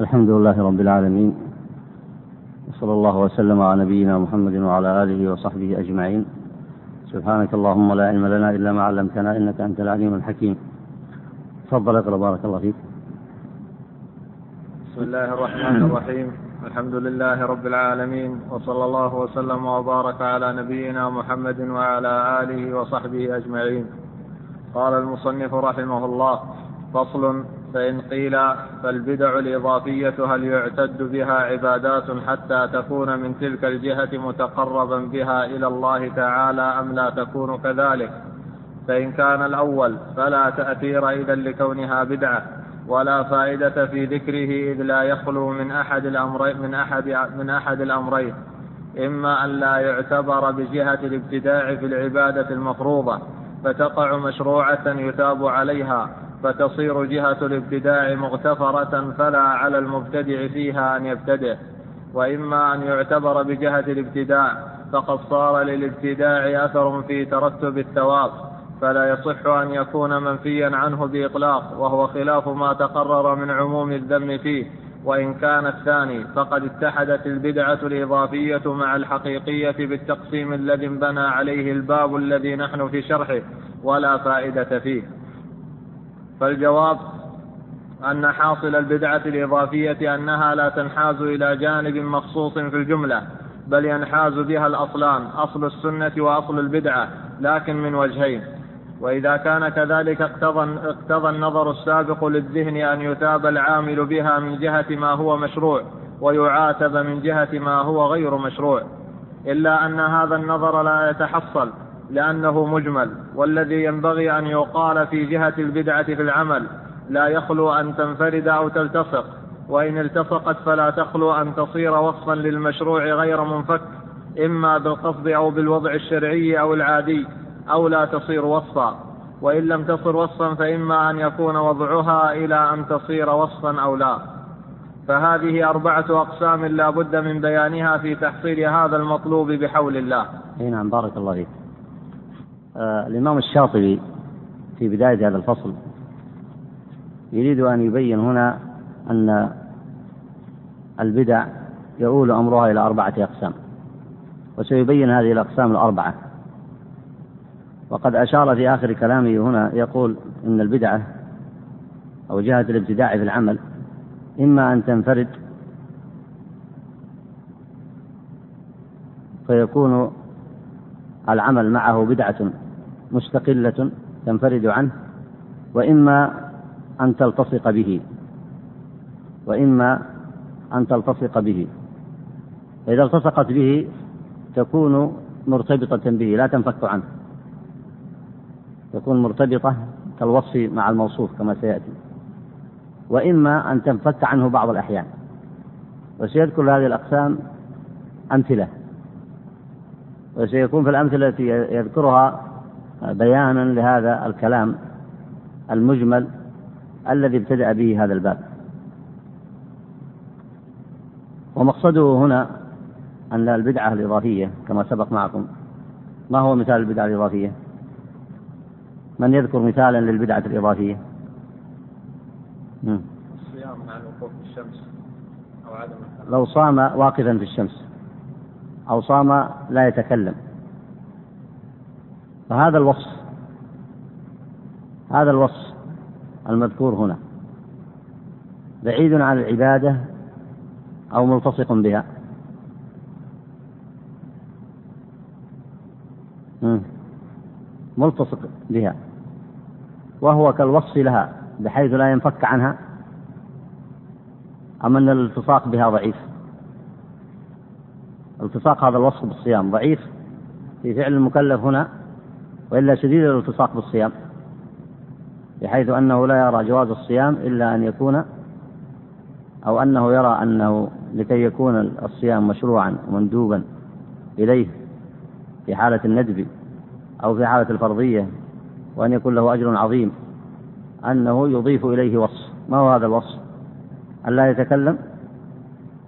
الحمد لله رب العالمين وصلى الله وسلم على نبينا محمد وعلى آله وصحبه أجمعين. سبحانك اللهم لا علم لنا إلا ما علمتنا إنك أنت العليم الحكيم. تفضل اقرأ بارك الله فيك. بسم الله الرحمن الرحيم. الحمد لله رب العالمين وصلى الله وسلم وبارك على نبينا محمد وعلى آله وصحبه أجمعين. قال المصنف رحمه الله فصل فإن قيل فالبدع الإضافية هل يعتد بها عبادات حتى تكون من تلك الجهة متقربا بها إلى الله تعالى أم لا تكون كذلك؟ فإن كان الأول فلا تأثير إذا لكونها بدعة ولا فائدة في ذكره إذ لا يخلو من أحد الأمرين من أحد من أحد الأمرين إما أن لا يعتبر بجهة الابتداع في العبادة المفروضة فتقع مشروعة يتاب عليها فتصير جهة الابتداع مغتفرة فلا على المبتدع فيها أن يبتدع وإما أن يعتبر بجهة الابتداع فقد صار للابتداع أثر في ترتب الثواب فلا يصح أن يكون منفيا عنه بإطلاق وهو خلاف ما تقرر من عموم الذم فيه وإن كان الثاني فقد اتحدت البدعة الإضافية مع الحقيقية بالتقسيم الذي انبنى عليه الباب الذي نحن في شرحه ولا فائدة فيه. فالجواب أن حاصل البدعة الإضافية أنها لا تنحاز إلى جانب مخصوص في الجملة بل ينحاز بها الأصلان أصل السنة وأصل البدعة لكن من وجهين. وإذا كان كذلك اقتضى, اقتضى النظر السابق للذهن أن يتاب العامل بها من جهة ما هو مشروع ويعاتب من جهة ما هو غير مشروع. إلا أن هذا النظر لا يتحصل لأنه مجمل والذي ينبغي أن يقال في جهة البدعة في العمل لا يخلو أن تنفرد أو تلتصق وإن التصقت فلا تخلو أن تصير وصفا للمشروع غير منفك إما بالقصد أو بالوضع الشرعي أو العادي أو لا تصير وصفا. وإن لم تصر وصفا فإما أن يكون وضعها إلى أن تصير وصفا أو لا. فهذه أربعة أقسام لا بد من بيانها في تحصيل هذا المطلوب بحول الله. أي نعم بارك الله فيك. الإمام الشاطبي في بداية هذا الفصل يريد أن يبين هنا أن البدع يؤول أمرها إلى أربعة أقسام وسيبين هذه الأقسام الأربعة. وقد أشار في آخر كلامه هنا يقول إن البدعة أو جهة الابتداع في العمل إما أن تنفرد فيكون العمل معه بدعة مستقلة تنفرد عنه وإما أن تلتصق به وإما أن تلتصق به. فإذا التصقت به تكون مرتبطة به لا تنفك عنه. تكون مرتبطة كالوصف مع الموصوف كما سيأتي. وإما أن تنفك عنه بعض الأحيان. وسيذكر هذه الأقسام أمثلة. وسيكون في الأمثلة التي يذكرها بيانا لهذا الكلام المجمل الذي ابتدأ به هذا الباب. ومقصده هنا أن البدعة الإضافية كما سبق معكم. ما هو مثال البدعة الإضافية؟ من يذكر مثالا للبدعة الإضافية؟ الصيام مع الوقوف في الشمس أو عدم لو صام واقفا في الشمس أو صام لا يتكلم. فهذا الوصف. هذا الوصف المذكور هنا. بعيد عن العبادة أو ملتصق بها. ملتصق بها. وهو كالوصف لها بحيث لا ينفك عنها أم أن الالتصاق بها ضعيف. التصاق هذا الوصف بالصيام ضعيف. في فعل المكلف هنا وإلا شديد الالتصاق بالصيام بحيث أنه لا يرى جواز الصيام إلا أن يكون أو أنه يرى أنه لكي يكون الصيام مشروعا ومندوبا إليه في حالة الندب أو في حالة الفرضية وأن يكون له أجر عظيم أنه يضيف إليه وصف. ما هو هذا الوصف؟ ألا يتكلم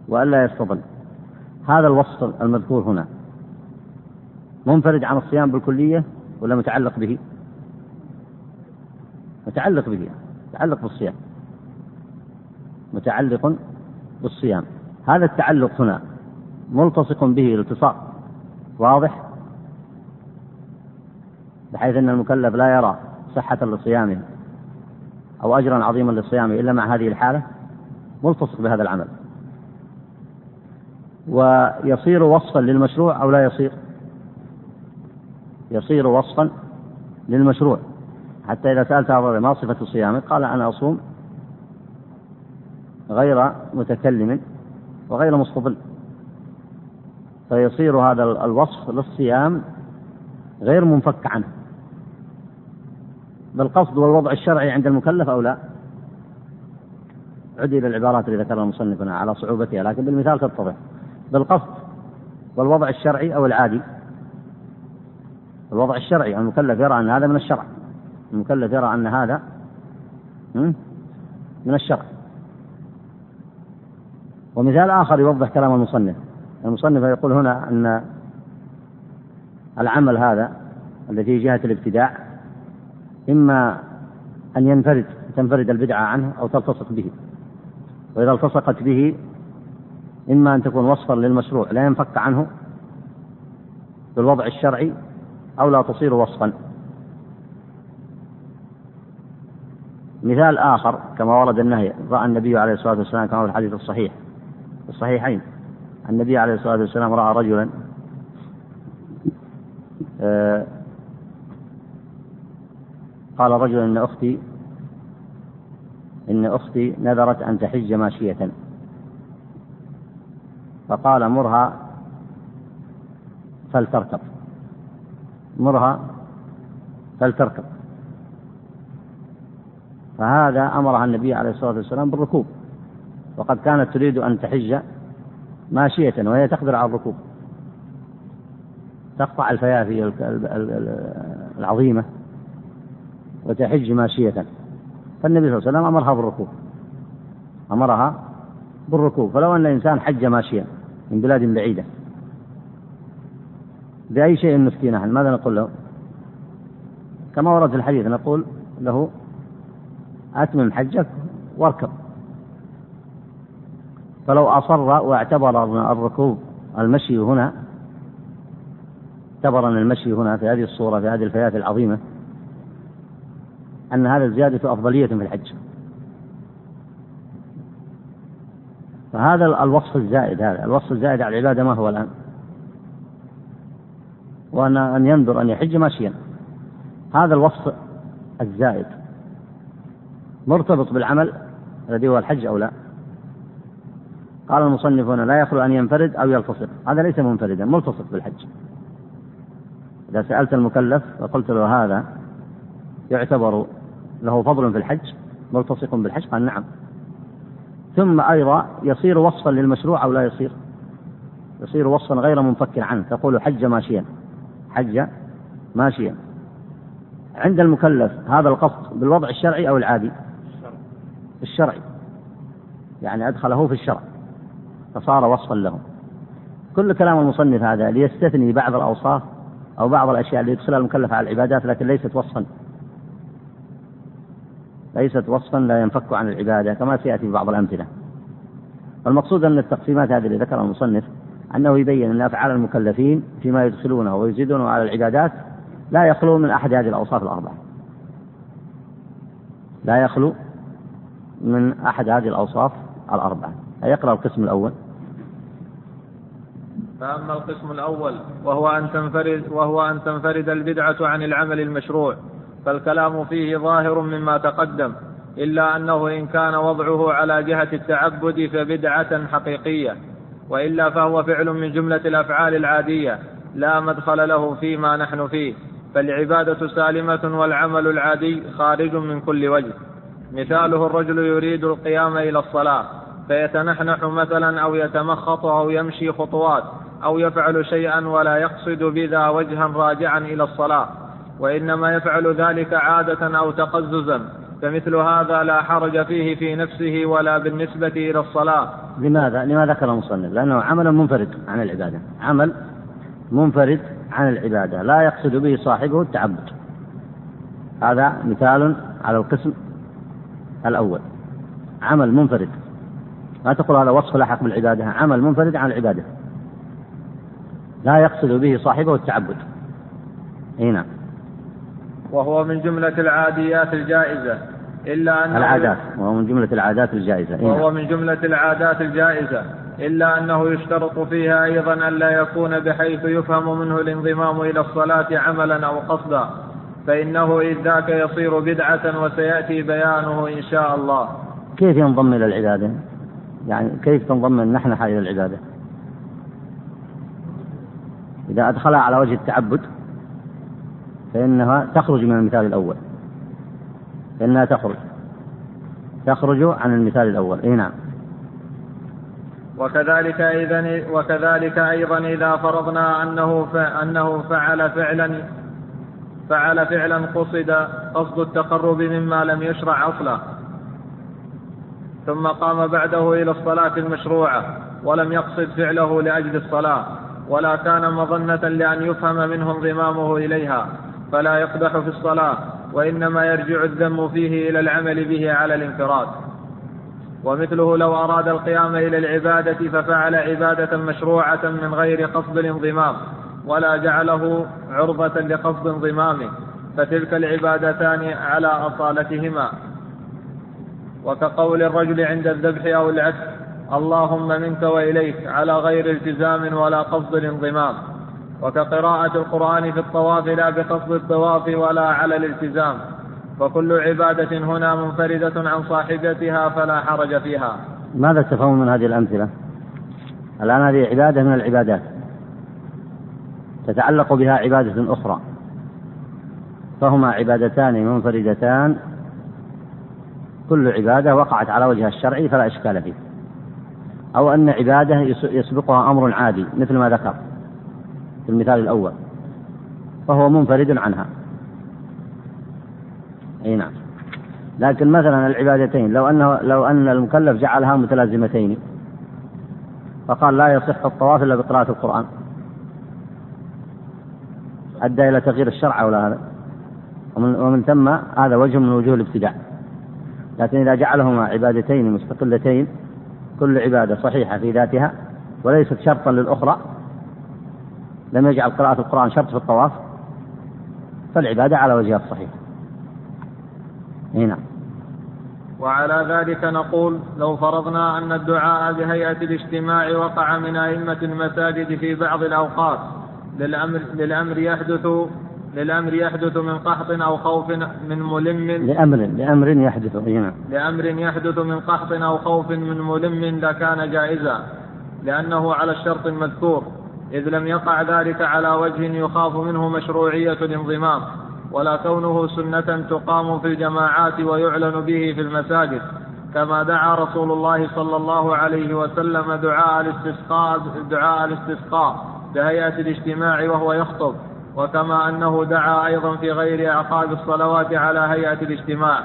وألا يستظل. هذا الوصف المذكور هنا. منفرد عن الصيام بالكلية ولا متعلق به؟ متعلق به متعلق بالصيام. متعلق بالصيام. هذا التعلق هنا ملتصق به التصاق واضح؟ بحيث أن المكلف لا يرى صحة لصيامه أو أجرا عظيما لصيامه إلا مع هذه الحالة. ملتصق بهذا العمل. ويصير وصفا للمشروع أو لا يصير؟ يصير وصفا للمشروع. حتى إذا سألت ما صفة صيامك؟ قال أنا أصوم غير متكلم وغير مستظل. فيصير هذا الوصف للصيام غير منفك عنه. بالقصد والوضع الشرعي عند المكلف أو لا؟ عد إلى العبارات اللي ذكرها المصنف على صعوبتها لكن بالمثال تتضح بالقصد والوضع الشرعي أو العادي الوضع الشرعي المكلف يرى أن هذا من الشرع. المكلف يرى أن هذا من الشرع. ومثال آخر يوضح كلام المصنف. المصنف يقول هنا أن العمل هذا الذي في جهة الابتداع إما أن ينفرد تنفرد البدعة عنه أو تلتصق به. وإذا التصقت به إما أن تكون وصفا للمشروع لا ينفك عنه بالوضع الشرعي أو لا تصير وصفا. مثال آخر كما ورد النهي رأى النبي عليه الصلاة والسلام كما في الحديث الصحيح الصحيحين. النبي عليه الصلاة والسلام رأى رجلا آه، قال رجل إن أختي إن أختي نذرت أن تحج ماشية. فقال مرها فلتركب. مرها فلتركب فهذا أمرها النبي عليه الصلاة والسلام بالركوب. وقد كانت تريد أن تحج ماشية وهي تقدر على الركوب. تقطع الفيافي العظيمة وتحج ماشية. فالنبي صلى الله عليه وسلم أمرها بالركوب. أمرها بالركوب. فلو أن الإنسان حج ماشيا من بلاد بعيدة بأي شيء نفتي نحن ماذا نقول له؟ كما ورد في الحديث نقول له أتمم حجك واركب. فلو أصر واعتبر الركوب المشي هنا اعتبر أن المشي هنا في هذه الصورة في هذه الفئات العظيمة أن هذا زيادة أفضلية في الحج. فهذا الوصف الزائد هذا الوصف الزائد على العبادة ما هو الآن؟ وأن أن ينظر أن يحج ماشيا. هذا الوصف الزائد. مرتبط بالعمل الذي هو الحج أو لا. قال المصنف هنا لا يخلو أن ينفرد أو يلتصق. هذا ليس منفردا ملتصق بالحج. إذا سألت المكلف وقلت له هذا يعتبر له فضل في الحج ملتصق بالحج قال نعم. ثم أيضا يصير وصفا للمشروع أو لا يصير؟ يصير وصفا غير منفك عنه تقول حج ماشيا. حج ماشيا عند المكلف هذا القصد بالوضع الشرعي أو العادي؟ الشرعي. يعني أدخله في الشرع. فصار وصفا له كل كلام المصنف هذا ليستثني بعض الأوصاف أو بعض الأشياء اللي يدخلها المكلف على العبادات لكن ليست وصفا. ليست وصفا لا ينفك عن العبادة كما سيأتي في بعض الأمثلة. والمقصود أن التقسيمات هذه اللي ذكرها المصنف أنه يبين أن أفعال المكلفين فيما يدخلونه ويزيدونه على العبادات لا يخلو من أحد هذه الأوصاف الأربعة. لا يخلو من أحد هذه الأوصاف الأربعة. يقرأ القسم الأول؟ فأما القسم الأول وهو أن تنفرد وهو أن تنفرد البدعة عن العمل المشروع فالكلام فيه ظاهر مما تقدم إلا أنه إن كان وضعه على جهة التعبد فبدعة حقيقية. وإلا فهو فعل من جملة الأفعال العادية لا مدخل له فيما نحن فيه فالعبادة سالمة والعمل العادي خارج من كل وجه. مثاله الرجل يريد القيام إلى الصلاة فيتنحنح مثلا أو يتمخط أو يمشي خطوات أو يفعل شيئا ولا يقصد بذا وجها راجعا إلى الصلاة وإنما يفعل ذلك عادة أو تقززا. فمثل هذا لا حرج فيه في نفسه ولا بالنسبة إلى الصلاة. لماذا؟ لماذا ذكر المصنف؟ لأنه عمل منفرد عن العبادة. عمل منفرد عن العبادة. لا يقصد به صاحبه التعبد. هذا مثال على القسم الأول. عمل منفرد. ما تقول هذا وصف لاحق بالعبادة عمل منفرد عن العبادة. لا يقصد به صاحبه التعبد. نعم. وهو من جملة العاديات الجائزة. إلا أنه العادات وهو من جملة العادات الجائزة. إيه. وهو. من جملة العادات الجائزة. إلا أنه يشترط فيها أيضا ألا يكون بحيث يفهم منه الانضمام إلى الصلاة عملا أو قصدا فإنه إذ ذاك يصير بدعة وسيأتي بيانه إن شاء الله. كيف ينضم إلى العبادة؟ يعني كيف تنضم النحنحة إلى العبادة؟ إذا أدخلها على وجه التعبد فإنها تخرج من المثال الأول. فإنها تخرج. تخرج عن المثال الأول. أي نعم. وكذلك أيضا وكذلك أيضا إذا فرضنا أنه أنه فعل فعلا فعل فعلا قصد قصد التقرب مما لم يشرع أصلا. ثم قام بعده إلى الصلاة المشروعة ولم يقصد فعله لأجل الصلاة. ولا كان مظنة لأن يفهم منه انضمامه إليها. فلا يقدح في الصلاة وإنما يرجع الذم فيه إلى العمل به على الانفراد. ومثله لو أراد القيام إلى العبادة ففعل عبادة مشروعة من غير قصد الانضمام ولا جعله عرضة لقصد انضمامه. فتلك العبادتان على أصالتهما. وكقول الرجل عند الذبح أو العكس اللهم منك وإليك على غير التزام ولا قصد الانضمام. وكقراءة القرآن في الطواف لا بقصد الطواف ولا على الالتزام. فكل عبادة هنا منفردة عن صاحبتها فلا حرج فيها. ماذا تفهم من هذه الأمثلة؟ الآن هذه عبادة من العبادات. تتعلق بها عبادة أخرى. فهما عبادتان منفردتان. كل عبادة وقعت على وجه الشرعي فلا إشكال فيه. أو أن عبادة يسبقها أمر عادي مثل ما ذكر. في المثال الأول فهو منفرد عنها. أي نعم. لكن مثلا العبادتين لو أنه لو أن المكلف جعلها متلازمتين فقال لا يصح الطواف إلا بقراءة القرآن. أدى إلى تغيير الشرع ولا هذا؟ ومن, ومن ثم هذا وجه من وجوه الابتداع لكن إذا جعلهما عبادتين مستقلتين كل عبادة صحيحة في ذاتها وليست شرطا للأخرى لم يجعل قراءة القرآن شرط في الطواف فالعبادة على وجهها الصحيح. نعم. وعلى ذلك نقول لو فرضنا أن الدعاء بهيئة الاجتماع وقع من أئمة المساجد في بعض الأوقات للأمر, للأمر يحدث للأمر يحدث من قحط أو خوف من ملم. لأمر لأمر يحدث نعم. لأمر يحدث من قحط أو خوف من ملم لكان جائزا لأنه على الشرط المذكور. إذ لم يقع ذلك على وجه يخاف منه مشروعية الانضمام ولا كونه سنة تقام في الجماعات ويعلن به في المساجد كما دعا رسول الله صلى الله عليه وسلم دعاء الاستسقاء دعاء الاستسقاء بهيئة الاجتماع وهو يخطب وكما أنه دعا أيضا في غير أعقاب الصلوات على هيئة الاجتماع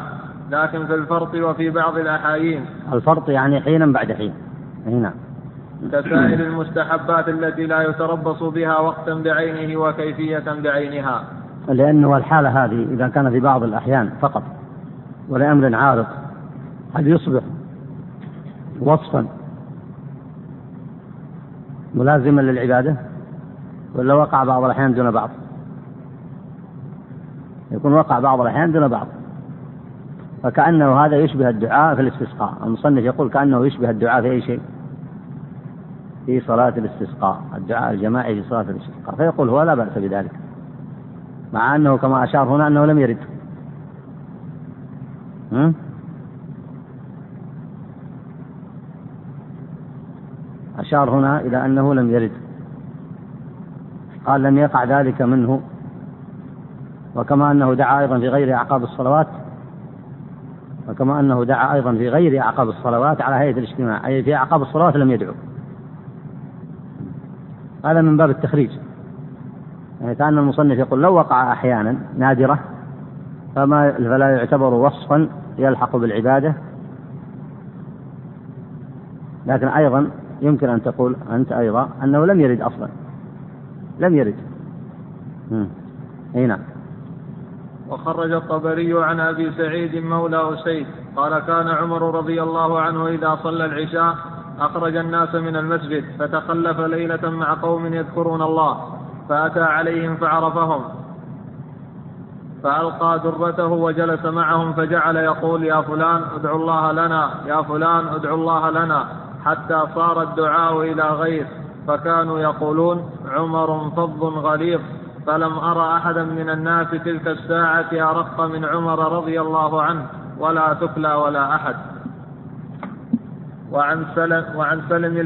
لكن في الفرط وفي بعض الأحايين. الفرط يعني حينا بعد حين. نعم كسائر المستحبات التي لا يتربص بها وقتا بعينه وكيفية بعينها. لأنه الحالة هذه إذا كان في بعض الأحيان فقط ولأمر عارض هل يصبح وصفا ملازما للعبادة ولا وقع بعض الأحيان دون بعض؟ يكون وقع بعض الأحيان دون بعض. فكأنه هذا يشبه الدعاء في الاستسقاء. المصنف يقول كأنه يشبه الدعاء في أي شيء؟ في صلاة الاستسقاء الدعاء الجماعي في صلاة الاستسقاء. فيقول هو لا بأس بذلك مع أنه كما أشار هنا أنه لم يرد. أشار هنا إلى أنه لم يرد. قال لم يقع ذلك منه. وكما أنه دعا أيضا في غير أعقاب الصلوات وكما أنه دعا أيضا في غير أعقاب الصلوات على هيئة الاجتماع أي في أعقاب الصلوات لم يدعو. هذا من باب التخريج. يعني كأن المصنف يقول لو وقع أحيانا نادرة فما فلا يعتبر وصفا يلحق بالعبادة. لكن أيضا يمكن أن تقول أنت أيضا أنه لم يرد أصلا. لم يرد. أي نعم. وخرج الطبري عن أبي سعيد مولى أسيد قال كان عمر رضي الله عنه إذا صلى العشاء أخرج الناس من المسجد فتخلف ليلة مع قوم يذكرون الله فأتى عليهم فعرفهم. فألقى درته وجلس معهم فجعل يقول يا فلان ادعوا الله لنا يا فلان ادعوا الله لنا. حتى صار الدعاء إلى غير فكانوا يقولون عمر فظ غليظ. فلم أرى أحدا من الناس تلك الساعة أرق من عمر رضي الله عنه ولا تكلى ولا أحد. وعن سلم, وعن سلم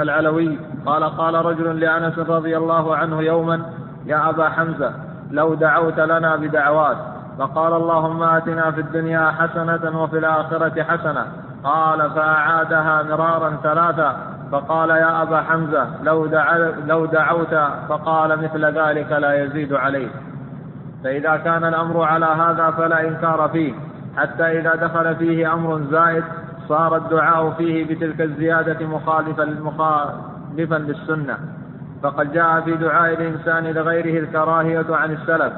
العلوي قال قال رجل لأنس رضي الله عنه يوما يا أبا حمزة لو دعوت لنا بدعوات فقال اللهم آتنا في الدنيا حسنة وفي الآخرة حسنة. قال فأعادها مرارا ثلاثا فقال يا أبا حمزة لو, لو دعوت فقال مثل ذلك لا يزيد عليه فإذا كان الأمر على هذا فلا إنكار فيه حتى إذا دخل فيه أمر زائد صار الدعاء فيه بتلك الزيادة مخالفا مخالفا للسنة. فقد جاء في دعاء الإنسان لغيره الكراهية عن السلف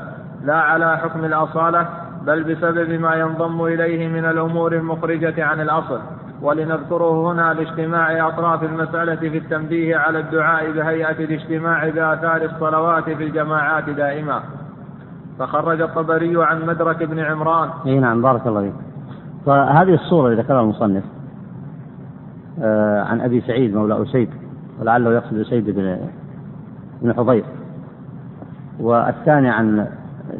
لا على حكم الأصالة بل بسبب ما ينضم إليه من الأمور المخرجة عن الأصل. ولنذكره هنا لاجتماع أطراف المسألة في التنبيه على الدعاء بهيئة الاجتماع بآثار الصلوات في الجماعات دائما. فخرج الطبري عن مدرك بن عمران. اي نعم بارك الله فيك. فهذه الصورة اللي ذكرها المصنف آه عن أبي سعيد مولى أسيد ولعله يقصد أسيد بن بن حضير. والثاني عن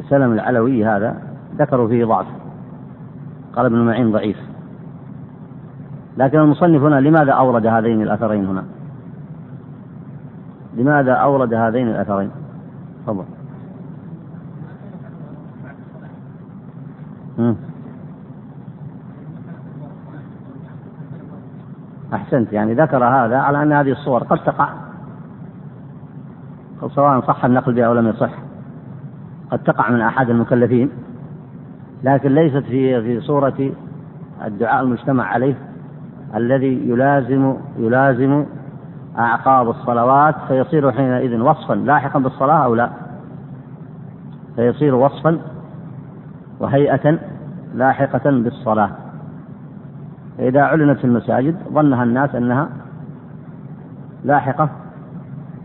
سلم العلوي هذا ذكروا فيه ضعف. قال ابن معين ضعيف. لكن المصنف هنا لماذا أورد هذين الأثرين هنا؟ لماذا أورد هذين الأثرين؟ تفضل. أحسنت. يعني ذكر هذا على أن هذه الصور قد تقع. سواء صح النقل بها أو لم يصح. قد تقع من أحد المكلفين. لكن ليست في في صورة الدعاء المجتمع عليه الذي يلازم يلازم أعقاب الصلوات. فيصير حينئذ وصفا. لاحقا بالصلاة أو لا؟ فيصير وصفا وهيئة لاحقة بالصلاة. فإذا أعلنت في المساجد ظنها الناس أنها لاحقة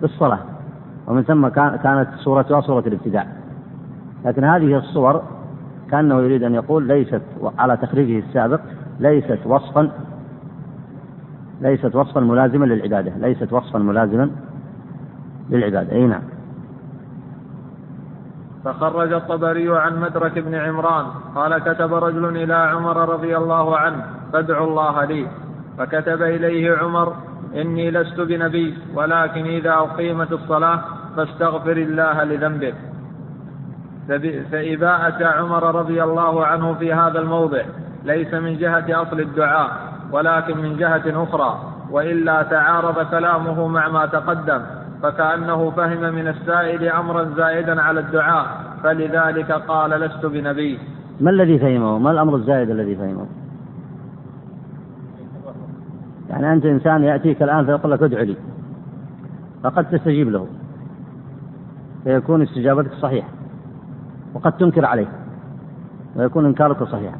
بالصلاة ومن ثم كانت صورتها صورة الابتداع. لكن هذه الصور كأنه يريد أن يقول ليست على تخريجه السابق ليست وصفا ليست وصفا ملازما للعبادة ليست وصفا ملازما للعبادة. أي نعم. فخرج الطبري عن مدرك بن عمران قال كتب رجل إلى عمر رضي الله عنه فادعوا الله لي. فكتب إليه عمر إني لست بنبي ولكن إذا أقيمت الصلاة فاستغفر الله لذنبك فإباءة عمر رضي الله عنه في هذا الموضع ليس من جهة أصل الدعاء ولكن من جهة أخرى وإلا تعارض كلامه مع ما تقدم. فكأنه فهم من السائل أمرا زائدا على الدعاء فلذلك قال لست بنبي ما الذي فهمه؟ ما الأمر الزائد الذي فهمه؟ يعني أنت إنسان يأتيك الآن فيقول لك ادع لي فقد تستجيب له فيكون استجابتك صحيحة وقد تنكر عليه ويكون إنكارك صحيحا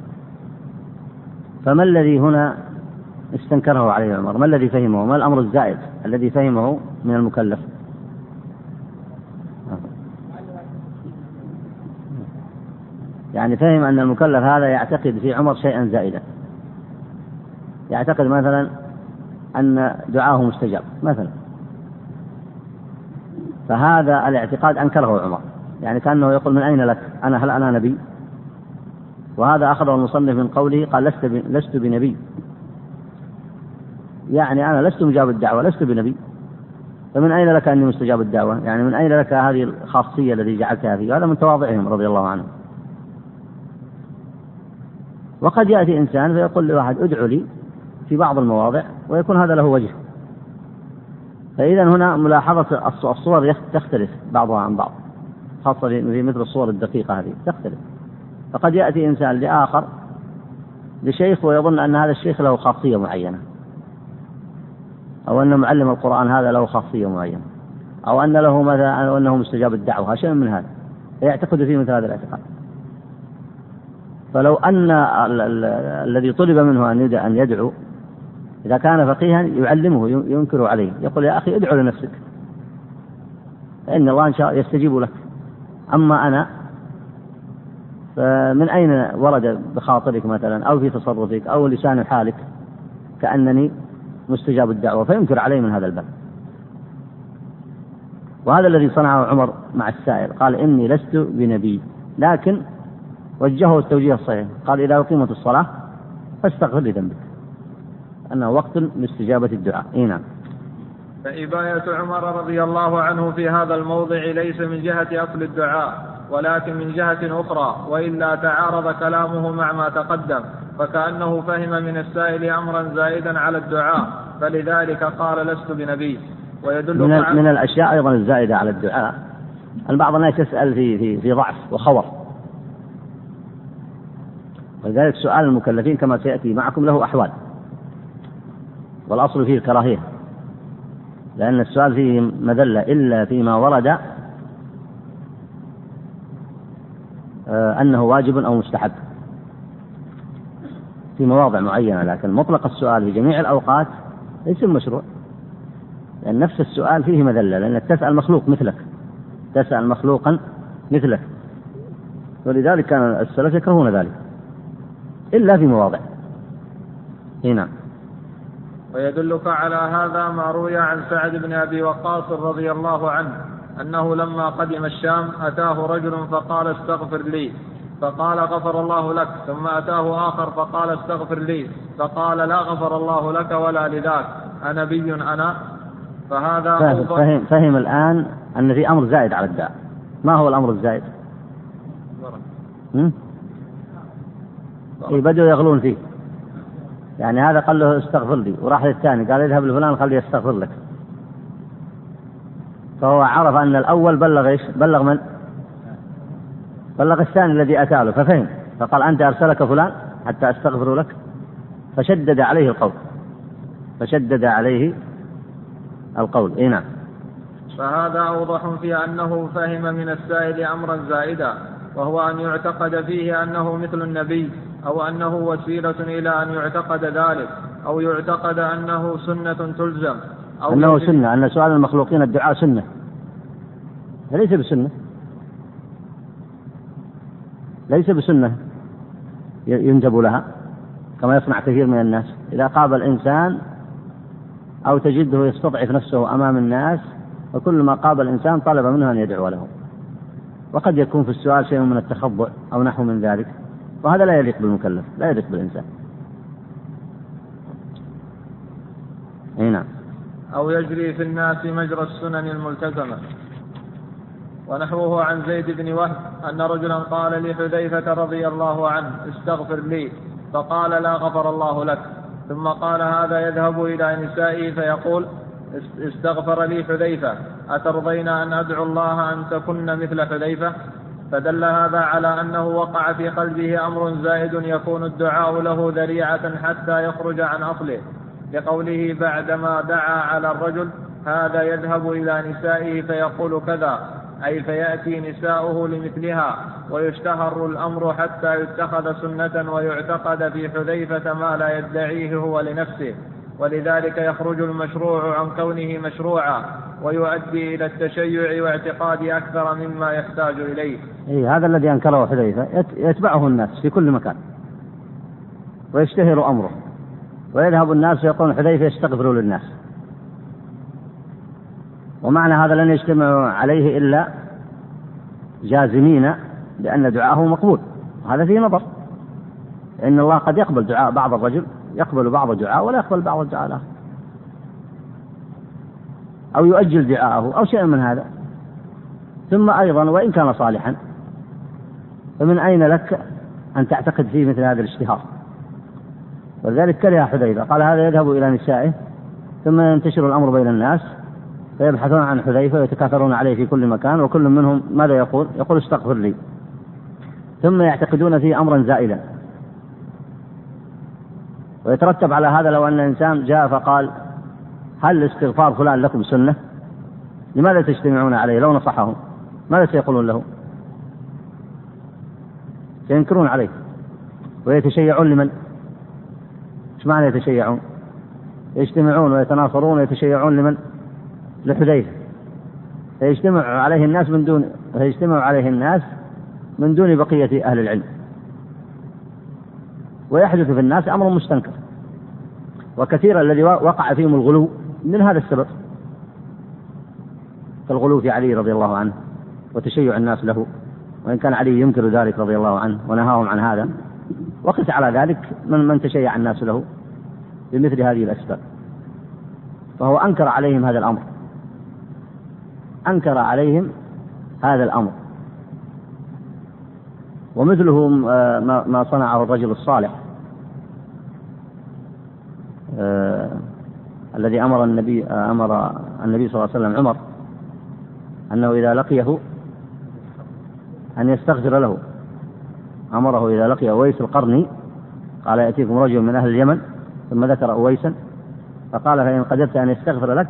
فما الذي هنا استنكره عليه عمر ما الذي فهمه ما الأمر الزائد الذي فهمه من المكلف. يعني فهم أن المكلف هذا يعتقد في عمر شيئا زائدا. يعتقد مثلا أن دعاه مستجاب مثلا. فهذا الاعتقاد أنكره عمر. يعني كأنه يقول من أين لك؟ أنا هل أنا نبي؟ وهذا أخذه المصنف من قوله قال لست لست بنبي. يعني أنا لست مجاب الدعوة لست بنبي. فمن أين لك أني مستجاب الدعوة؟ يعني من أين لك هذه الخاصية التي جعلتها فيه هذا من تواضعهم رضي الله عنهم. وقد يأتي إنسان فيقول لواحد ادعو لي في بعض المواضع ويكون هذا له وجه. فإذا هنا ملاحظة الصور تختلف بعضها عن بعض. خاصة في مثل الصور الدقيقة هذه تختلف. فقد يأتي إنسان لآخر لشيخ ويظن أن هذا الشيخ له خاصية معينة. أو أن معلم القرآن هذا له خاصية معينة. أو أن له مثلا أو أنه مستجاب الدعوة شيء من هذا. فيعتقد فيه مثل هذا الاعتقاد. فلو أن الذي طلب منه أن يدعو إذا كان فقيها يعلمه ينكر عليه. يقول يا أخي ادعو لنفسك. فإن الله إن شاء يستجيب لك. أما أنا فمن أين ورد بخاطرك مثلا أو في تصرفك أو لسان حالك كأنني مستجاب الدعوة فينكر عليه من هذا الباب. وهذا الذي صنعه عمر مع السائل قال إني لست بنبي لكن وجهه التوجيه الصحيح. قال إذا أقيمت الصلاة فاستغفر لذنبك. أنه وقت لاستجابة الدعاء. إيه نعم. فإباية عمر رضي الله عنه في هذا الموضع ليس من جهة أصل الدعاء. ولكن من جهة أخرى وإلا تعارض كلامه مع ما تقدم فكأنه فهم من السائل أمرا زائدا على الدعاء فلذلك قال لست بنبي. ويدل من, من الأشياء أيضا الزائدة على الدعاء. أن بعض الناس يسأل في في في ضعف وخور. ولذلك سؤال المكلفين كما سيأتي معكم له أحوال. والأصل فيه الكراهية. لأن السؤال فيه مذلة إلا فيما ورد آه، أنه واجب أو مستحب. في مواضع معينة لكن مطلق السؤال في جميع الأوقات ليس مشروع لأن نفس السؤال فيه مذلة لأنك تسأل مخلوق مثلك. تسأل مخلوقا مثلك. ولذلك كان السلف يكرهون ذلك. إلا في مواضع. هنا نعم. ويدلك على هذا ما روي عن سعد بن أبي وقاص رضي الله عنه. أنه لما قدم الشام أتاه رجل فقال استغفر لي. فقال غفر الله لك. ثم أتاه آخر فقال استغفر لي. فقال لا غفر الله لك ولا لذاك. انبي أنا. فهذا فهم, فهم, فهم الآن أن في أمر زائد على الداء. ما هو الأمر الزائد؟ إيه بدأوا يغلون فيه. يعني هذا قال له استغفر لي. وراح للثاني قال اذهب لفلان خليه يستغفر لك. فهو عرف أن الأول بلغ إيش؟ بلغ من؟ بلغ الثاني الذي أتى له ففهم. فقال أنت أرسلك فلان حتى أستغفر لك. فشدد عليه القول. فشدد عليه القول. إي نعم. فهذا أوضح في أنه فهم من السائل أمرا زائدا وهو أن يعتقد فيه أنه مثل النبي أو أنه وسيلة إلى أن يعتقد ذلك أو يعتقد أنه سنة تلزم. أو أنه سنة أن سؤال المخلوقين الدعاء سنة. ليس بسنة. ليس بسنة ينجب لها كما يصنع كثير من الناس. إذا قابل إنسان أو تجده يستضعف نفسه أمام الناس وكل ما قابل إنسان طلب منه أن يدعو له. وقد يكون في السؤال شيء من التخبؤ أو نحو من ذلك. وهذا لا يليق بالمكلف لا يليق بالإنسان. أي نعم. أو يجري في الناس مجرى السنن الملتزمة. ونحوه عن زيد بن وهب أن رجلا قال لحذيفة رضي الله عنه استغفر لي فقال لا غفر الله لك. ثم قال هذا يذهب إلى نسائه فيقول استغفر لي حذيفة أترضين أن أدعو الله أن تكن مثل حذيفة؟ فدل هذا على أنه وقع في قلبه أمر زائد يكون الدعاء له ذريعة حتى يخرج عن أصله. لقوله بعدما دعا على الرجل هذا يذهب إلى نسائه فيقول كذا أي فيأتي نساؤه لمثلها ويشتهر الأمر حتى يتخذ سنة ويعتقد في حذيفة ما لا يدعيه هو لنفسه ولذلك يخرج المشروع عن كونه مشروعا ويؤدي إلى التشيع واعتقاد أكثر مما يحتاج إليه. إيه هذا الذي أنكره حذيفة يتبعه الناس في كل مكان ويشتهر أمره. ويذهب الناس ويقولون حذيفة يستغفر للناس. ومعنى هذا لن يجتمع عليه إلا جازمين بأن دعاءه مقبول. هذا فيه نظر. إن الله قد يقبل دعاء بعض الرجل يقبل بعض الدعاء ولا يقبل بعض الدعاء الآخر. أو يؤجل دعاءه أو شيء من هذا. ثم أيضا وإن كان صالحا فمن أين لك أن تعتقد فيه مثل هذا الاشتهار؟ ولذلك كره حذيفة قال هذا يذهب إلى نسائه ثم ينتشر الأمر بين الناس فيبحثون عن حذيفة ويتكاثرون عليه في كل مكان وكل منهم ماذا يقول؟ يقول استغفر لي ثم يعتقدون فيه أمرا زائدا ويترتب على هذا لو أن إنسان جاء فقال هل استغفار فلان لكم سنة؟ لماذا تجتمعون عليه لو نصحهم؟ ماذا سيقولون له؟ سينكرون عليه ويتشيعون لمن؟ إيش معنى يتشيعون؟ يجتمعون ويتناصرون ويتشيعون لمن؟ لحذيفة. فيجتمع عليه الناس من دون فيجتمع عليه الناس من دون بقية أهل العلم. ويحدث في الناس أمر مستنكر. وكثيرا الذي وقع فيهم الغلو من هذا السبب. كالغلو في علي رضي الله عنه وتشيع الناس له. وإن كان علي ينكر ذلك رضي الله عنه ونهاهم عن هذا. وقس على ذلك من من تشيع الناس له بمثل هذه الأسباب. فهو أنكر عليهم هذا الأمر. أنكر عليهم هذا الأمر. ومثله ما صنعه الرجل الصالح. آه، الذي أمر النبي أمر النبي صلى الله عليه وسلم عمر أنه إذا لقيه أن يستغفر له. أمره إذا لقي أويس القرني قال يأتيكم رجل من أهل اليمن ثم ذكر أويسا فقال فإن قدرت أن يستغفر لك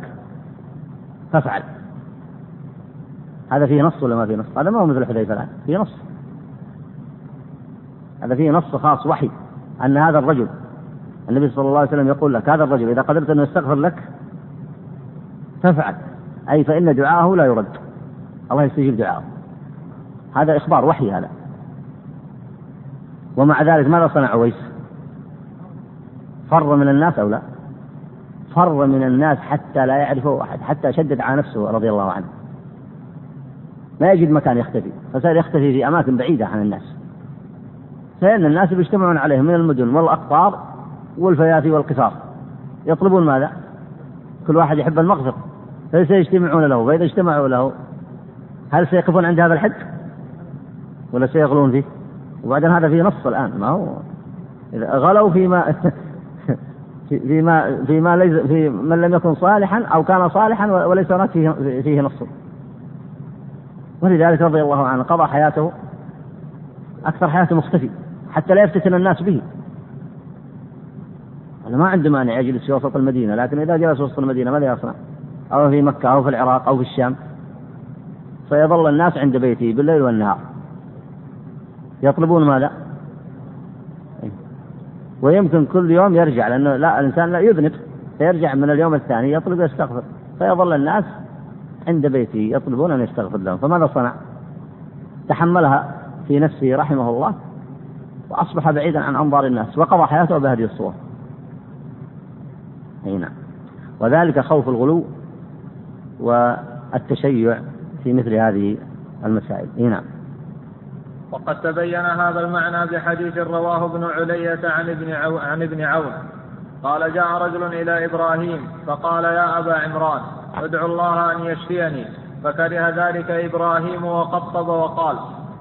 فافعل. هذا فيه نص ولا ما فيه نص؟ هذا ما هو مثل حذيفة الآن فيه نص. هذا فيه نص خاص وحي أن هذا الرجل النبي صلى الله عليه وسلم يقول لك هذا الرجل إذا قدرت أن يستغفر لك فافعل. أي فإن دعاءه لا يرد. الله يستجيب دعاءه. هذا إخبار وحي هذا. ومع ذلك ماذا صنع عويس؟ فر من الناس أو لا؟ فر من الناس حتى لا يعرفه أحد حتى شدد على نفسه رضي الله عنه. ما يجد مكان يختفي فصار يختفي في أماكن بعيدة عن الناس. فإن الناس بيجتمعون عليه من المدن والأقطار والفيافي والقصار يطلبون ماذا؟ كل واحد يحب المغفر. فسيجتمعون له؟ فإذا اجتمعوا له هل سيقفون عند هذا الحد؟ ولا سيغلون فيه؟ وبعدين هذا فيه نص الآن ما هو؟ إذا غلوا فيما فيما فيما ليس في من لم يكن صالحا أو كان صالحا وليس هناك فيه, فيه نص. ولذلك رضي الله عنه قضى حياته أكثر حياته مختفي حتى لا يفتتن الناس به. أنا ما عنده مانع يجلس في وسط المدينة لكن إذا جلس وسط المدينة ماذا يصنع؟ أو في مكة أو في العراق أو في الشام. فيظل الناس عند بيته بالليل والنهار. يطلبون ماذا؟ ويمكن كل يوم يرجع لأنه لا الإنسان لا يذنب فيرجع من اليوم الثاني يطلب يستغفر. فيظل الناس عند بيته يطلبون أن يستغفر لهم. فماذا صنع؟ تحملها في نفسه رحمه الله وأصبح بعيدا عن أنظار الناس وقضى حياته بهذه الصورة. أي نعم. وذلك خوف الغلو والتشيع في مثل هذه المسائل. أي نعم. وقد تبين هذا المعنى بحديث رواه ابن علية عن ابن. عن ابن عون قال جاء رجل إلى إبراهيم فقال يا أبا عمران ادعو الله أن يشفيني. فكره ذلك إبراهيم وقطب وقال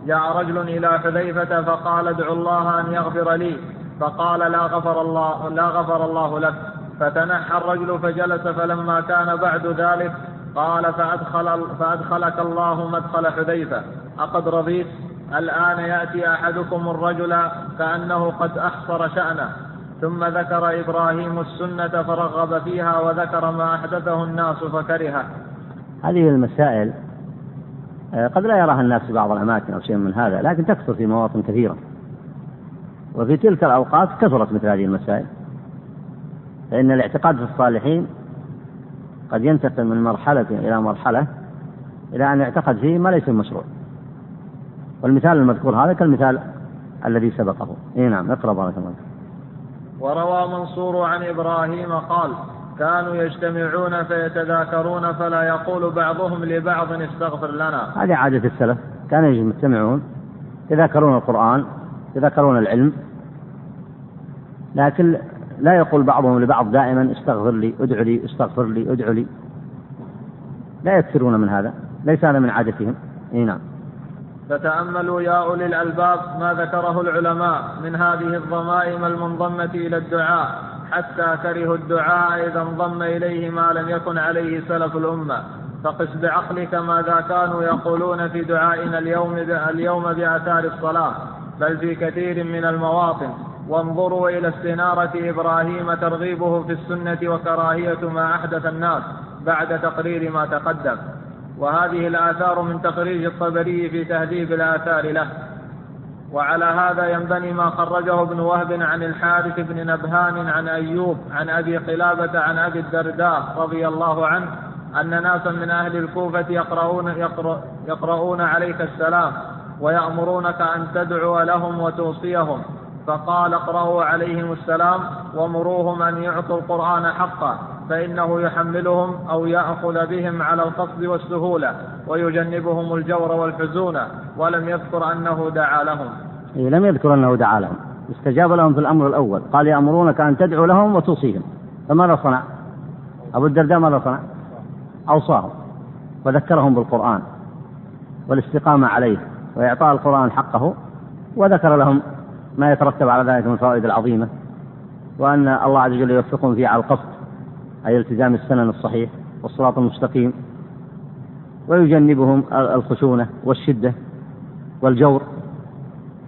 جاء رجل إلى حذيفة فقال ادعو الله أن يغفر لي. فقال لا غفر الله لا غفر الله لك. فتنحى الرجل فجلس فلما كان بعد ذلك قال فأدخل فأدخلك الله مدخل حذيفة. أقد رضيت؟ الآن يأتي أحدكم الرجل كأنه قد أحصر شأنه ثم ذكر إبراهيم السنة فرغب فيها وذكر ما أحدثه الناس فكرهه. هذه المسائل آه، قد لا يراها الناس في بعض الأماكن أو شيء من هذا لكن تكثر في مواطن كثيرة. وفي تلك الأوقات كثرت مثل هذه المسائل. فإن الاعتقاد في الصالحين قد ينتقل من مرحلة إلى مرحلة إلى أن يعتقد فيه ما ليس مشروع. والمثال المذكور هذا كالمثال الذي سبقه. إي نعم اقرأ بارك الله وروى منصور عن إبراهيم قال كانوا يجتمعون فيتذاكرون فلا يقول بعضهم لبعض استغفر لنا. هذه عادة السلف. كانوا يجتمعون يتذاكرون القرآن يتذاكرون العلم لكن لا يقول بعضهم لبعض دائما استغفر لي ادع لي استغفر لي ادع لي. لا يكثرون من هذا ليس هذا من عادتهم. إي نعم. فتأملوا يا أولي الألباب ما ذكره العلماء من هذه الضمائم المنضمة إلى الدعاء حتى كرهوا الدعاء إذا انضم إليه ما لم يكن عليه سلف الأمة. فقس بعقلك ماذا كانوا يقولون في دعائنا اليوم اليوم بآثار الصلاة بل في كثير من المواطن. وانظروا إلى استنارة إبراهيم ترغيبه في السنة وكراهية ما أحدث الناس بعد تقرير ما تقدم. وهذه الآثار من تخريج الطبري في تهذيب الآثار له. وعلى هذا ينبني ما خرجه ابن وهب عن الحارث بن نبهان عن أيوب عن أبي قلابة عن أبي الدرداء رضي الله عنه أن ناسا من أهل الكوفة يقرؤون, يقرأ يقرؤون عليك السلام ويأمرونك أن تدعو لهم وتوصيهم. فقال اقرأوا عليهم السلام ومروهم أن يعطوا القرآن حقه فإنه يحملهم أو يأخذ بهم على القصد والسهولة ويجنبهم الجور والحزون ولم يذكر أنه دعا لهم. إيه لم يذكر أنه دعا لهم. استجاب لهم في الأمر الأول. قال يأمرونك أن تدعو لهم وتوصيهم فماذا صنع؟ أبو الدرداء ماذا صنع؟ أوصاهم وذكرهم بالقرآن والاستقامة عليه وإعطاء القرآن حقه وذكر لهم ما يترتب على ذلك من الفوائد العظيمة وأن الله عز وجل يوفقهم فيه على القصد. أي التزام السنن الصحيح والصراط المستقيم. ويجنبهم الخشونة والشدة والجور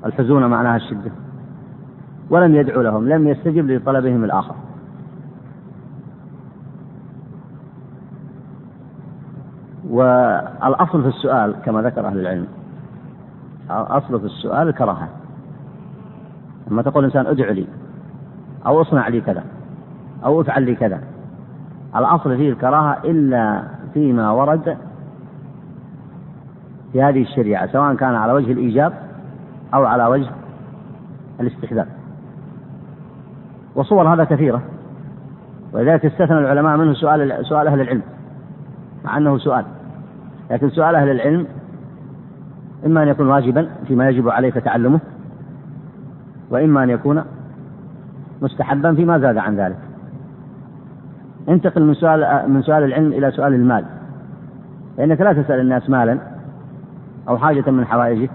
الحزون معناها الشدة. ولم يدعو لهم لم يستجب لطلبهم الآخر. والأصل في السؤال كما ذكر أهل العلم أصل في السؤال الكراهة. لما تقول إنسان ادع لي أو اصنع لي كذا أو افعل لي كذا. الأصل فيه الكراهة إلا فيما ورد في هذه الشريعة سواء كان على وجه الإيجاب أو على وجه الاستحباب. وصور هذا كثيرة ولذلك استثنى العلماء منه سؤال سؤال أهل العلم مع أنه سؤال لكن سؤال أهل العلم إما أن يكون واجبا فيما يجب عليك تعلمه وإما أن يكون مستحبا فيما زاد عن ذلك. انتقل من سؤال من سؤال العلم إلى سؤال المال. فإنك لا تسأل الناس مالا أو حاجة من حوائجك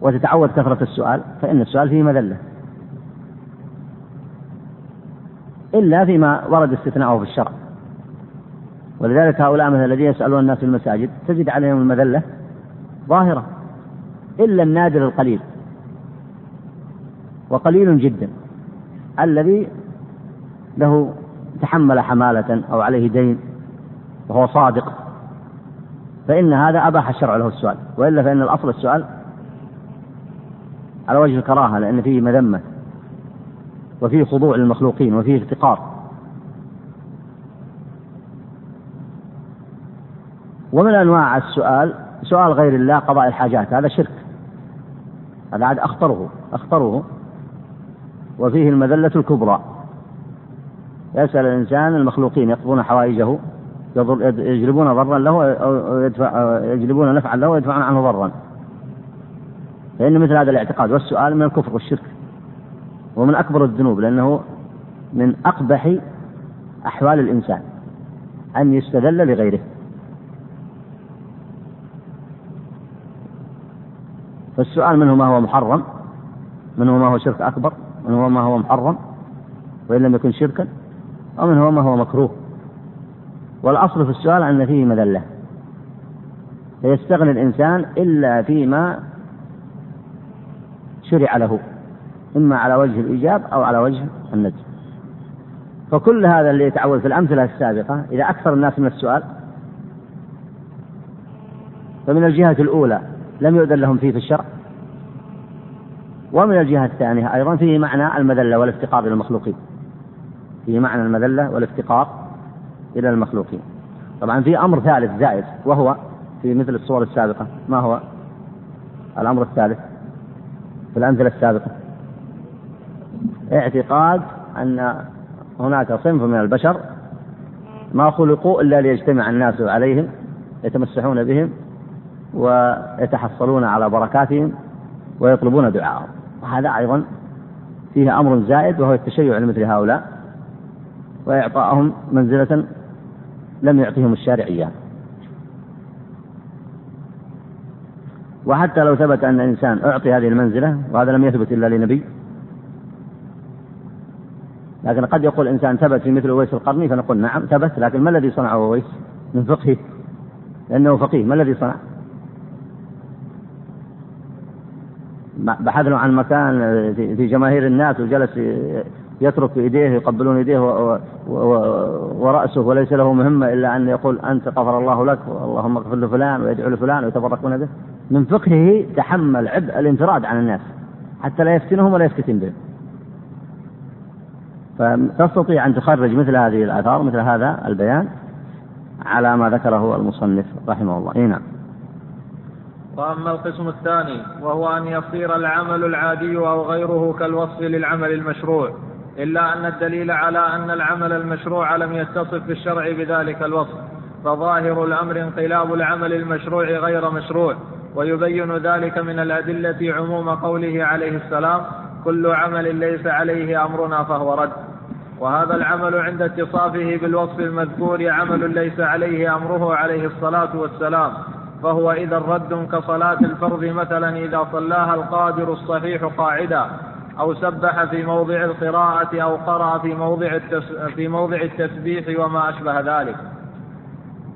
وتتعود كثرة السؤال فإن السؤال فيه مذلة. إلا فيما ورد استثناؤه في الشرع. ولذلك هؤلاء مثلا الذين يسألون الناس في المساجد تجد عليهم المذلة ظاهرة إلا النادر القليل. وقليل جدا. الذي له تحمل حمالة أو عليه دين وهو صادق. فإن هذا أباح الشرع له السؤال. وإلا فإن الأصل السؤال على وجه الكراهة لأن فيه مذمة وفيه خضوع للمخلوقين وفيه افتقار. ومن أنواع السؤال سؤال غير الله قضاء الحاجات. هذا شرك. هذا عاد أخطره أخطره. وفيه المذلة الكبرى. يسأل الإنسان المخلوقين يقضون حوائجه يجلبون ضرا له أو يدفع يجلبون نفعا له ويدفعون عنه ضرا. فإن مثل هذا الاعتقاد والسؤال من الكفر والشرك ومن أكبر الذنوب لأنه من أقبح أحوال الإنسان أن يستذل لغيره. فالسؤال منه ما هو محرم منه ما هو شرك أكبر منه ما هو محرم وإن لم يكن شركا ومنه ما هو مكروه. والأصل في السؤال أن فيه مذلة. فيستغني الإنسان إلا فيما شرع له إما على وجه الإيجاب أو على وجه الندب فكل هذا اللي يتعود في الأمثلة السابقة إذا أكثر الناس من السؤال فمن الجهة الأولى لم يؤذن لهم فيه في الشرع ومن الجهة الثانية أيضا فيه معنى المذلة والافتقار إلى فيه معنى المذلة والافتقار إلى المخلوقين. طبعا في أمر ثالث زائد وهو في مثل الصور السابقة. ما هو؟ الأمر الثالث في الأمثلة السابقة. اعتقاد أن هناك صنف من البشر ما خلقوا إلا ليجتمع الناس عليهم يتمسحون بهم ويتحصلون على بركاتهم ويطلبون دعاءهم. وهذا أيضا فيه أمر زائد وهو التشيع لمثل هؤلاء. وإعطائهم منزلة لم يعطهم الشارع إياها وحتى لو ثبت أن الإنسان أعطي هذه المنزلة وهذا لم يثبت إلا لنبي لكن قد يقول إنسان ثبت في مثل أويس القرني فنقول نعم ثبت لكن ما الذي صنعه أويس؟ من فقهه لأنه فقيه ما الذي صنع؟ بحث له عن مكان في جماهير الناس وجلس يترك إيديه يقبلون إيديه ورأسه وليس له مهمة إلا أن يقول أنت غفر الله لك اللهم اغفر لفلان ويدعو لفلان ويتبركون به. من فقهه تحمل عبء الانفراد عن الناس حتى لا يفتنهم ولا يفتتن بهم فتستطيع أن تخرج مثل هذه الآثار مثل هذا البيان على ما ذكره المصنف رحمه الله. إيه نعم. وأما القسم الثاني وهو أن يصير العمل العادي أو غيره كالوصف للعمل المشروع. إلا أن الدليل على أن العمل المشروع لم يتصف في الشرع بذلك الوصف فظاهر الأمر انقلاب العمل المشروع غير مشروع ويبين ذلك من الأدلة عموم قوله عليه السلام كل عمل ليس عليه أمرنا فهو رد وهذا العمل عند اتصافه بالوصف المذكور عمل ليس عليه أمره عليه الصلاة والسلام فهو إذا رد كصلاة الفرض مثلا إذا صلاها القادر الصحيح قاعدا. أو سبح في موضع القراءة أو قرأ في موضع في موضع التسبيح وما أشبه ذلك.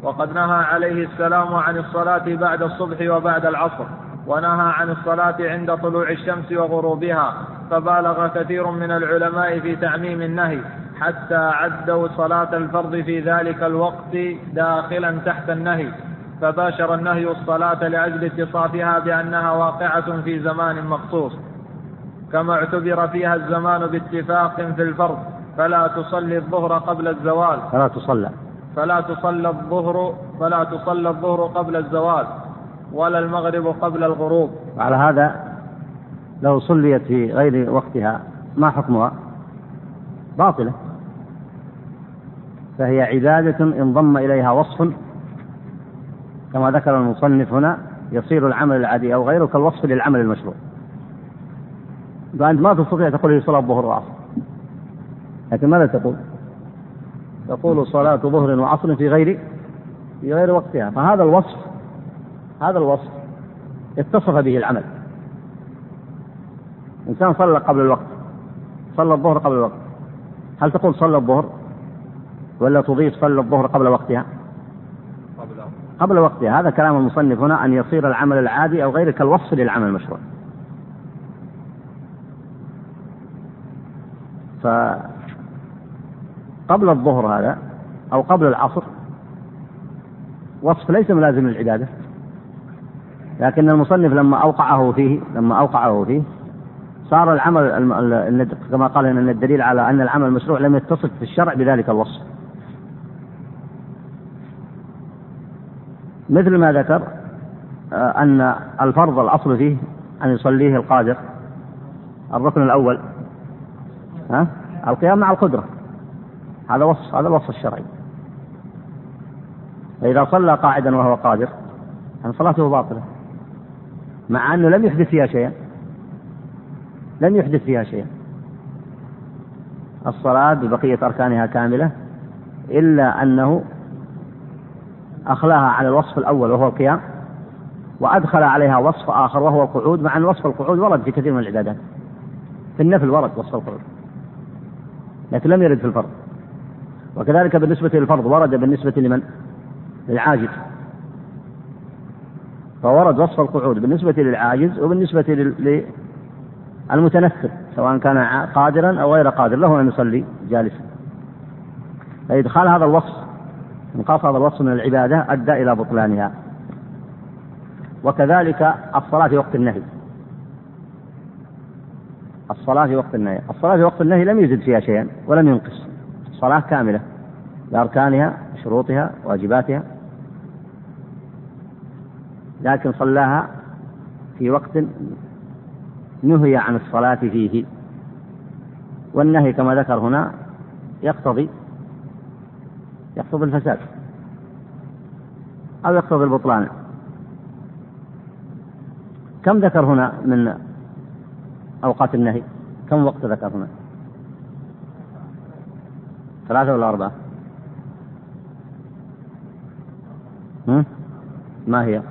وقد نهى عليه السلام عن الصلاة بعد الصبح وبعد العصر ونهى عن الصلاة عند طلوع الشمس وغروبها فبالغ كثير من العلماء في تعميم النهي حتى عدوا صلاة الفرض في ذلك الوقت داخلا تحت النهي. فباشر النهي الصلاة لأجل اتصافها بأنها واقعة في زمان مخصوص. كما اعتبر فيها الزمان باتفاق في الفرض فلا تصلي الظهر قبل الزوال. فلا تصلى. فلا تصلى الظهر فلا تصلى الظهر قبل الزوال ولا المغرب قبل الغروب. على هذا لو صليت في غير وقتها ما حكمها؟ باطلة. فهي عبادة انضم إليها وصف. كما ذكر المصنف هنا يصير العمل العادي أو غيره كالوصف للعمل المشروع. فأنت ما تستطيع تقول لي صلاة الظهر والعصر لكن ماذا تقول؟ تقول صلاة ظهر وعصر في غير في غير وقتها. فهذا الوصف هذا الوصف اتصف به العمل. إنسان صلى قبل الوقت صلى الظهر قبل الوقت. هل تقول صلى الظهر ولا تضيف صلى الظهر قبل وقتها؟ قبل قبل وقتها. هذا كلام المصنف هنا أن يصير العمل العادي أو غيره كالوصف للعمل المشروع. فقبل الظهر هذا أو قبل العصر وصف ليس ملازم للعبادة لكن المصنف لما أوقعه فيه لما أوقعه فيه صار العمل كما قال إن الدليل على أن العمل المشروع لم يتصف في الشرع بذلك الوصف. مثل ما ذكر آه، أن الفرض الأصل فيه أن يصليه القادر الركن الأول ها؟ القيام مع القدرة. هذا وصف هذا الوصف الشرعي. فإذا صلى قاعدا وهو قادر فان صلاته باطلة. مع أنه لم يحدث فيها شيئا. لم يحدث فيها شيئا. الصلاة ببقية أركانها كاملة إلا أنه أخلاها على الوصف الأول وهو القيام وأدخل عليها وصف آخر وهو القعود مع أن وصف القعود ورد في كثير من العبادات. في النفل ورد وصف القعود. لكن لم يرد في الفرض. وكذلك بالنسبة للفرض ورد بالنسبة لمن؟ للعاجز. فورد وصف القعود بالنسبة للعاجز وبالنسبة المتنفل سواء كان قادرا أو غير قادر له أن يصلي جالسا. فإدخال هذا الوصف إنقاص هذا الوصف من العبادة أدى إلى بطلانها. وكذلك الصلاة في وقت النهي. الصلاة في وقت النهي. الصلاة في وقت النهي لم يزد فيها شيئا ولم ينقص. صلاة كاملة بأركانها شروطها واجباتها. لكن صلاها في وقت نهي عن الصلاة فيه. والنهي كما ذكر هنا يقتضي يقتضي الفساد أو يقتضي البطلان. كم ذكر هنا من أوقات النهي. كم وقت ذكر هنا ثلاثة ولا أربعة؟ ما هي؟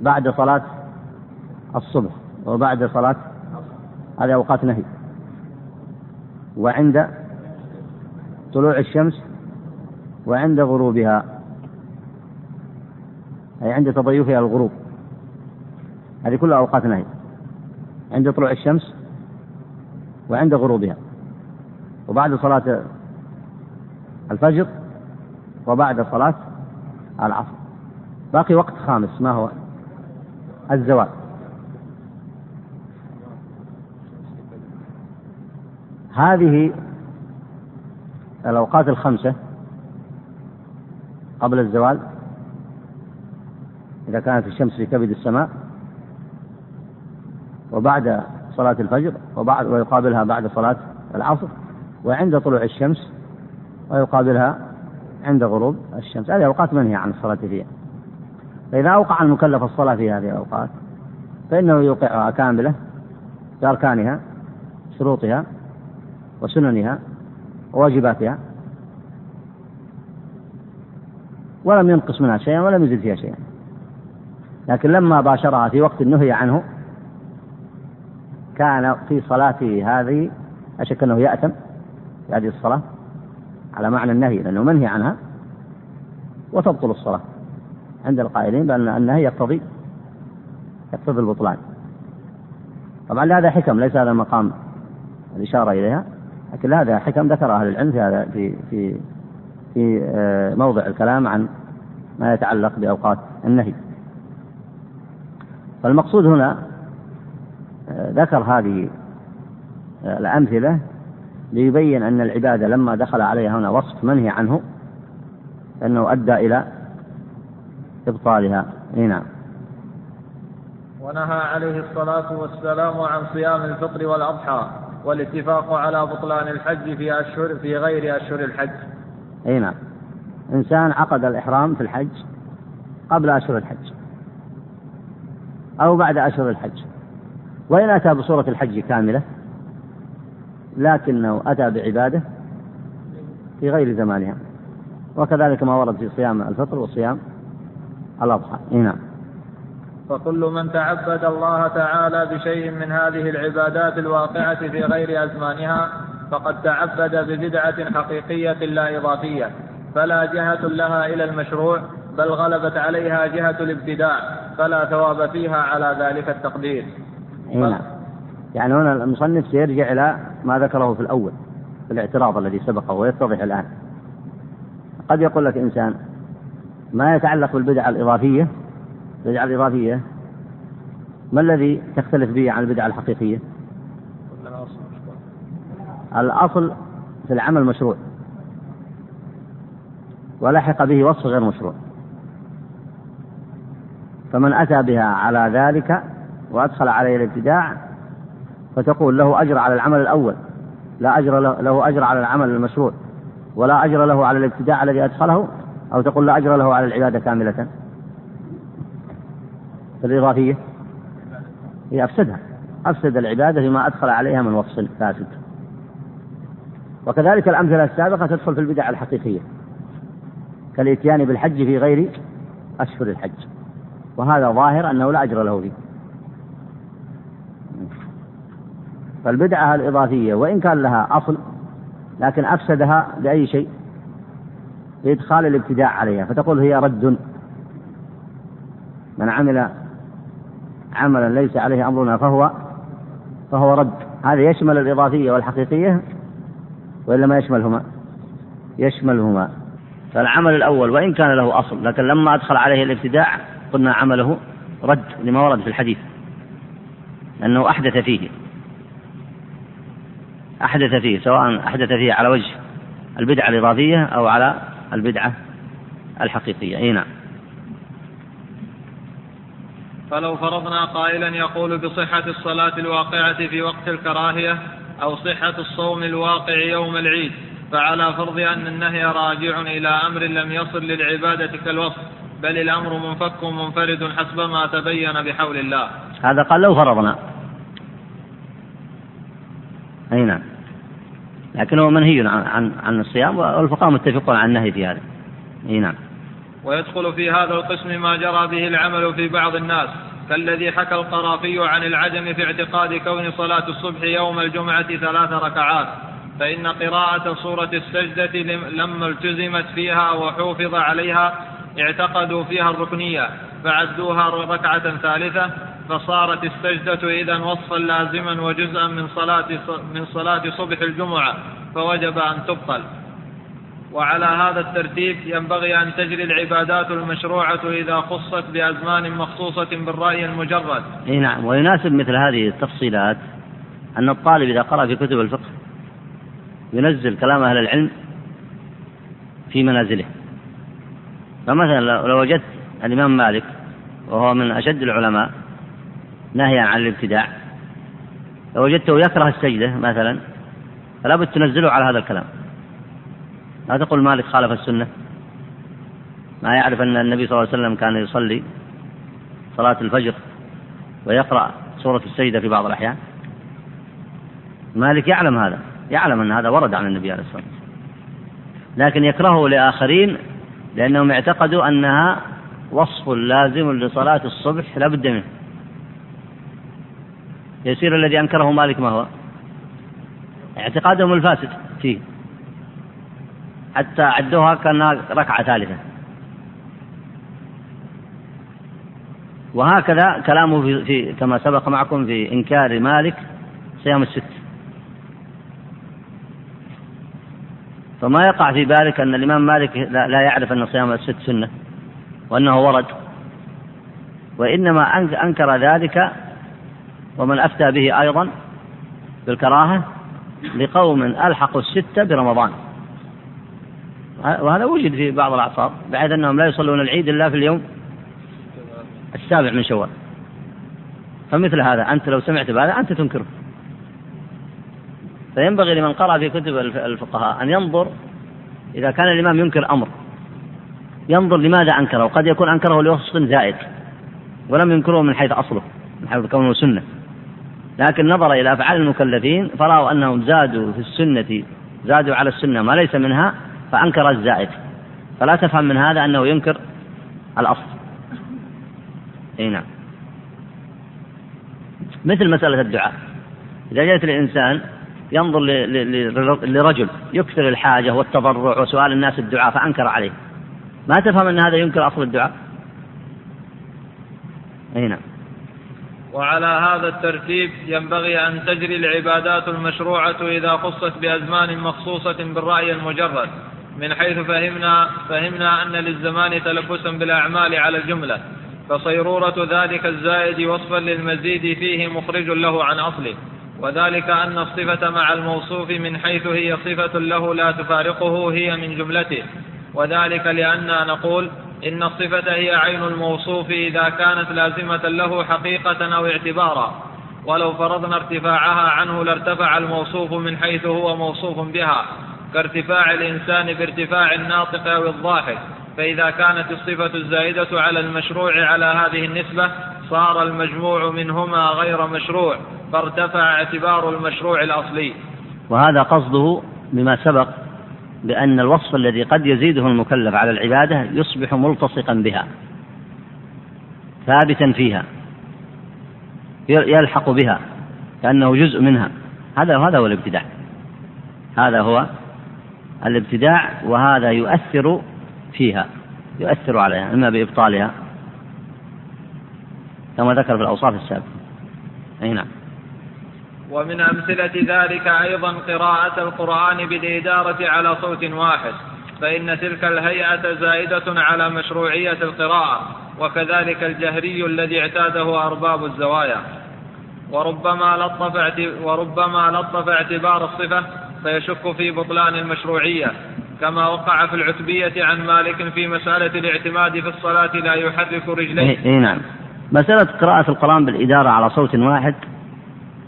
بعد صلاة الصبح وبعد صلاة هذه أوقات نهي. وعند طلوع الشمس وعند غروبها. أي عند تضيفها الغروب. هذه كلها أوقات نهي عند طلوع الشمس وعند غروبها. وبعد صلاة الفجر وبعد صلاة العصر. باقي وقت خامس ما هو؟ الزوال. هذه الأوقات الخمسة قبل الزوال. إذا كانت الشمس في كبد السماء وبعد صلاة الفجر وبعد ويقابلها بعد صلاة العصر وعند طلوع الشمس ويقابلها عند غروب الشمس. هذه أوقات منهي عن الصلاة فيها. فإذا أوقع المكلف الصلاة في هذه الأوقات فإنه يوقعها كاملة بأركانها شروطها وسننها وواجباتها. ولم ينقص منها شيئا ولم يزد فيها شيئا. لكن لما باشرها في وقت نهي عنه كان في صلاته هذه أشك أنه يأتم في هذه الصلاة على معنى النهي لأنه منهي عنها وتبطل الصلاة عند القائلين بأن النهي يقتضي يقتضي البطلان. طبعا لهذا حكم ليس هذا مقام الإشارة إليها لكن هذا حكم ذكر أهل العلم في هذا في في في آه، موضع الكلام عن ما يتعلق بأوقات النهي. فالمقصود هنا ذكر هذه الأمثلة ليبين أن العبادة لما دخل عليها هنا وصف منهي عنه فإنه أدى إلى إبطالها. نعم. ونهى عليه الصلاة والسلام عن صيام الفطر والأضحى والاتفاق على بطلان الحج في أشهر في غير أشهر الحج. أي نعم. إنسان عقد الإحرام في الحج قبل أشهر الحج أو بعد أشهر الحج. وإن أتى بصورة الحج كاملة لكنه أتى بعبادة في غير زمانها. وكذلك ما ورد في صيام الفطر وصيام الأضحى. نعم. فكل من تعبد الله تعالى بشيء من هذه العبادات الواقعة في غير أزمانها فقد تعبد ببدعة حقيقية لا إضافية فلا جهة لها إلى المشروع بل غلبت عليها جهة الابتداع فلا ثواب فيها على ذلك التقدير. نعم. يعني هنا المصنف سيرجع إلى ما ذكره في الأول في الاعتراض الذي سبقه ويتضح الآن. قد يقول لك إنسان ما يتعلق بالبدعة الإضافية؟ البدعة الإضافية ما الذي تختلف به عن البدعة الحقيقية؟ الأصل في العمل مشروع. ولحق به وصف غير مشروع. فمن أتى بها على ذلك وأدخل عليه الابتداع فتقول له أجر على العمل الأول لا أجر له أجر على العمل المشروع ولا أجر له على الابتداع الذي أدخله أو تقول لا أجر له على العبادة كاملة. الإضافية هي أفسدها أفسد العبادة فيما أدخل عليها من وصف فاسد. وكذلك الأمثلة السابقة تدخل في البدع الحقيقية كالإتيان بالحج في غير أشهر الحج وهذا ظاهر أنه لا أجر له فيه. فالبدعة الإضافية وإن كان لها أصل لكن أفسدها بأي شيء بإدخال الابتداع عليها. فتقول هي رد. من عمل عملا ليس عليه أمرنا فهو فهو رد. هذا يشمل الإضافية والحقيقية وإلا ما يشملهما؟ يشملهما. فالعمل الأول وإن كان له أصل لكن لما أدخل عليه الابتداع قلنا عمله رد لما ورد في الحديث لأنه أحدث فيه. أحدث فيه سواء أحدث فيه على وجه البدعة الإضافية أو على البدعة الحقيقية. أي نعم. فلو فرضنا قائلا يقول بصحة الصلاة الواقعة في وقت الكراهية أو صحة الصوم الواقع يوم العيد فعلى فرض أن النهي راجع إلى أمر لم يصل للعبادة كالوصف بل الأمر منفك منفرد حسب ما تبين بحول الله. هذا قال لو فرضنا. أي نعم. لكن هو منهي عن عن, عن الصيام والفقهاء متفقون على النهي في هذا. إي نعم. ويدخل في هذا القسم ما جرى به العمل في بعض الناس كالذي حكى القرافي عن العجم في اعتقاد كون صلاة الصبح يوم الجمعة ثلاث ركعات فإن قراءة سورة السجدة لما التزمت فيها وحوفظ عليها اعتقدوا فيها الركنية فعدوها ركعة ثالثة فصارت السجدة إذا وصفا لازما وجزءا من صلاة من صلاة صبح الجمعة فوجب أن تبطل. وعلى هذا الترتيب ينبغي أن تجري العبادات المشروعة إذا خصت بأزمان مخصوصة بالرأي المجرد إي نعم ويناسب مثل هذه التفصيلات أن الطالب إذا قرأ في كتب الفقه ينزل كلام أهل العلم في منازله فمثلا لو وجدت الإمام مالك وهو من أشد العلماء نهيا عن الابتداع. لو وجدته يكره السجدة مثلا فلا بد تنزله على هذا الكلام. لا تقول مالك خالف السنة. ما يعرف أن النبي صلى الله عليه وسلم كان يصلي صلاة الفجر ويقرأ سورة السجدة في بعض الأحيان. مالك يعلم هذا يعلم أن هذا ورد عن النبي عليه الصلاة والسلام. لكن يكرهه لآخرين لأنهم اعتقدوا أنها وصف لازم لصلاة الصبح لا بد منه. يصير الذي أنكره مالك ما هو؟ اعتقادهم الفاسد فيه. حتى عدوها كأنها ركعة ثالثة. وهكذا كلامه في, في كما سبق معكم في إنكار مالك صيام الست. فما يقع في بالك أن الإمام مالك لا يعرف أن صيام الست سنة وأنه ورد. وإنما أنكر ذلك ومن أفتى به أيضا بالكراهة لقوم ألحقوا الستة برمضان. وهذا وجد في بعض الأعصار بحيث أنهم لا يصلون العيد إلا في اليوم السابع من شوال. فمثل هذا أنت لو سمعت بهذا أنت تنكره. فينبغي لمن قرأ في كتب الفقهاء أن ينظر إذا كان الإمام ينكر أمر. ينظر لماذا أنكره وقد يكون أنكره لوصف زائد ولم ينكره من حيث أصله من حيث كونه سنة. لكن نظر إلى أفعال المكلفين فرأوا أنهم زادوا في السنة زادوا على السنة ما ليس منها فأنكر الزائد. فلا تفهم من هذا أنه ينكر الأصل. أي نعم. مثل مسألة الدعاء. إذا جاءت الإنسان ينظر لرجل يكثر الحاجة والتضرع وسؤال الناس الدعاء فأنكر عليه. ما تفهم أن هذا ينكر أصل الدعاء؟ أي نعم. وعلى هذا الترتيب ينبغي أن تجري العبادات المشروعة إذا خصت بأزمان مخصوصة بالرأي المجرد من حيث فهمنا فهمنا أن للزمان تلبسا بالأعمال على الجملة فصيرورة ذلك الزائد وصفا للمزيد فيه مخرج له عن أصله وذلك أن الصفة مع الموصوف من حيث هي صفة له لا تفارقه هي من جملته وذلك لأننا نقول إن الصفة هي عين الموصوف إذا كانت لازمة له حقيقة أو اعتبارا. ولو فرضنا ارتفاعها عنه لارتفع الموصوف من حيث هو موصوف بها كارتفاع الإنسان بارتفاع الناطق أو الضاحك فإذا كانت الصفة الزائدة على المشروع على هذه النسبة صار المجموع منهما غير مشروع فارتفع اعتبار المشروع الأصلي. وهذا قصده بما سبق بأن الوصف الذي قد يزيده المكلف على العبادة يصبح ملتصقا بها ثابتا فيها يلحق بها كأنه جزء منها. هذا هذا هو الابتداع. هذا هو الابتداع وهذا يؤثر فيها يؤثر عليها إما بإبطالها كما ذكر في الأوصاف السابقة. أي نعم. ومن أمثلة ذلك أيضا قراءة القرآن بالإدارة على صوت واحد فإن تلك الهيئة زائدة على مشروعية القراءة وكذلك الجهري الذي اعتاده أرباب الزوايا وربما لطف وربما لطف اعتبار الصفة فيشك في بطلان المشروعية كما وقع في العتبية عن مالك في مسألة الاعتماد في الصلاة لا يحرك رجليه. إيه, إيه نعم. مسألة قراءة القرآن بالإدارة على صوت واحد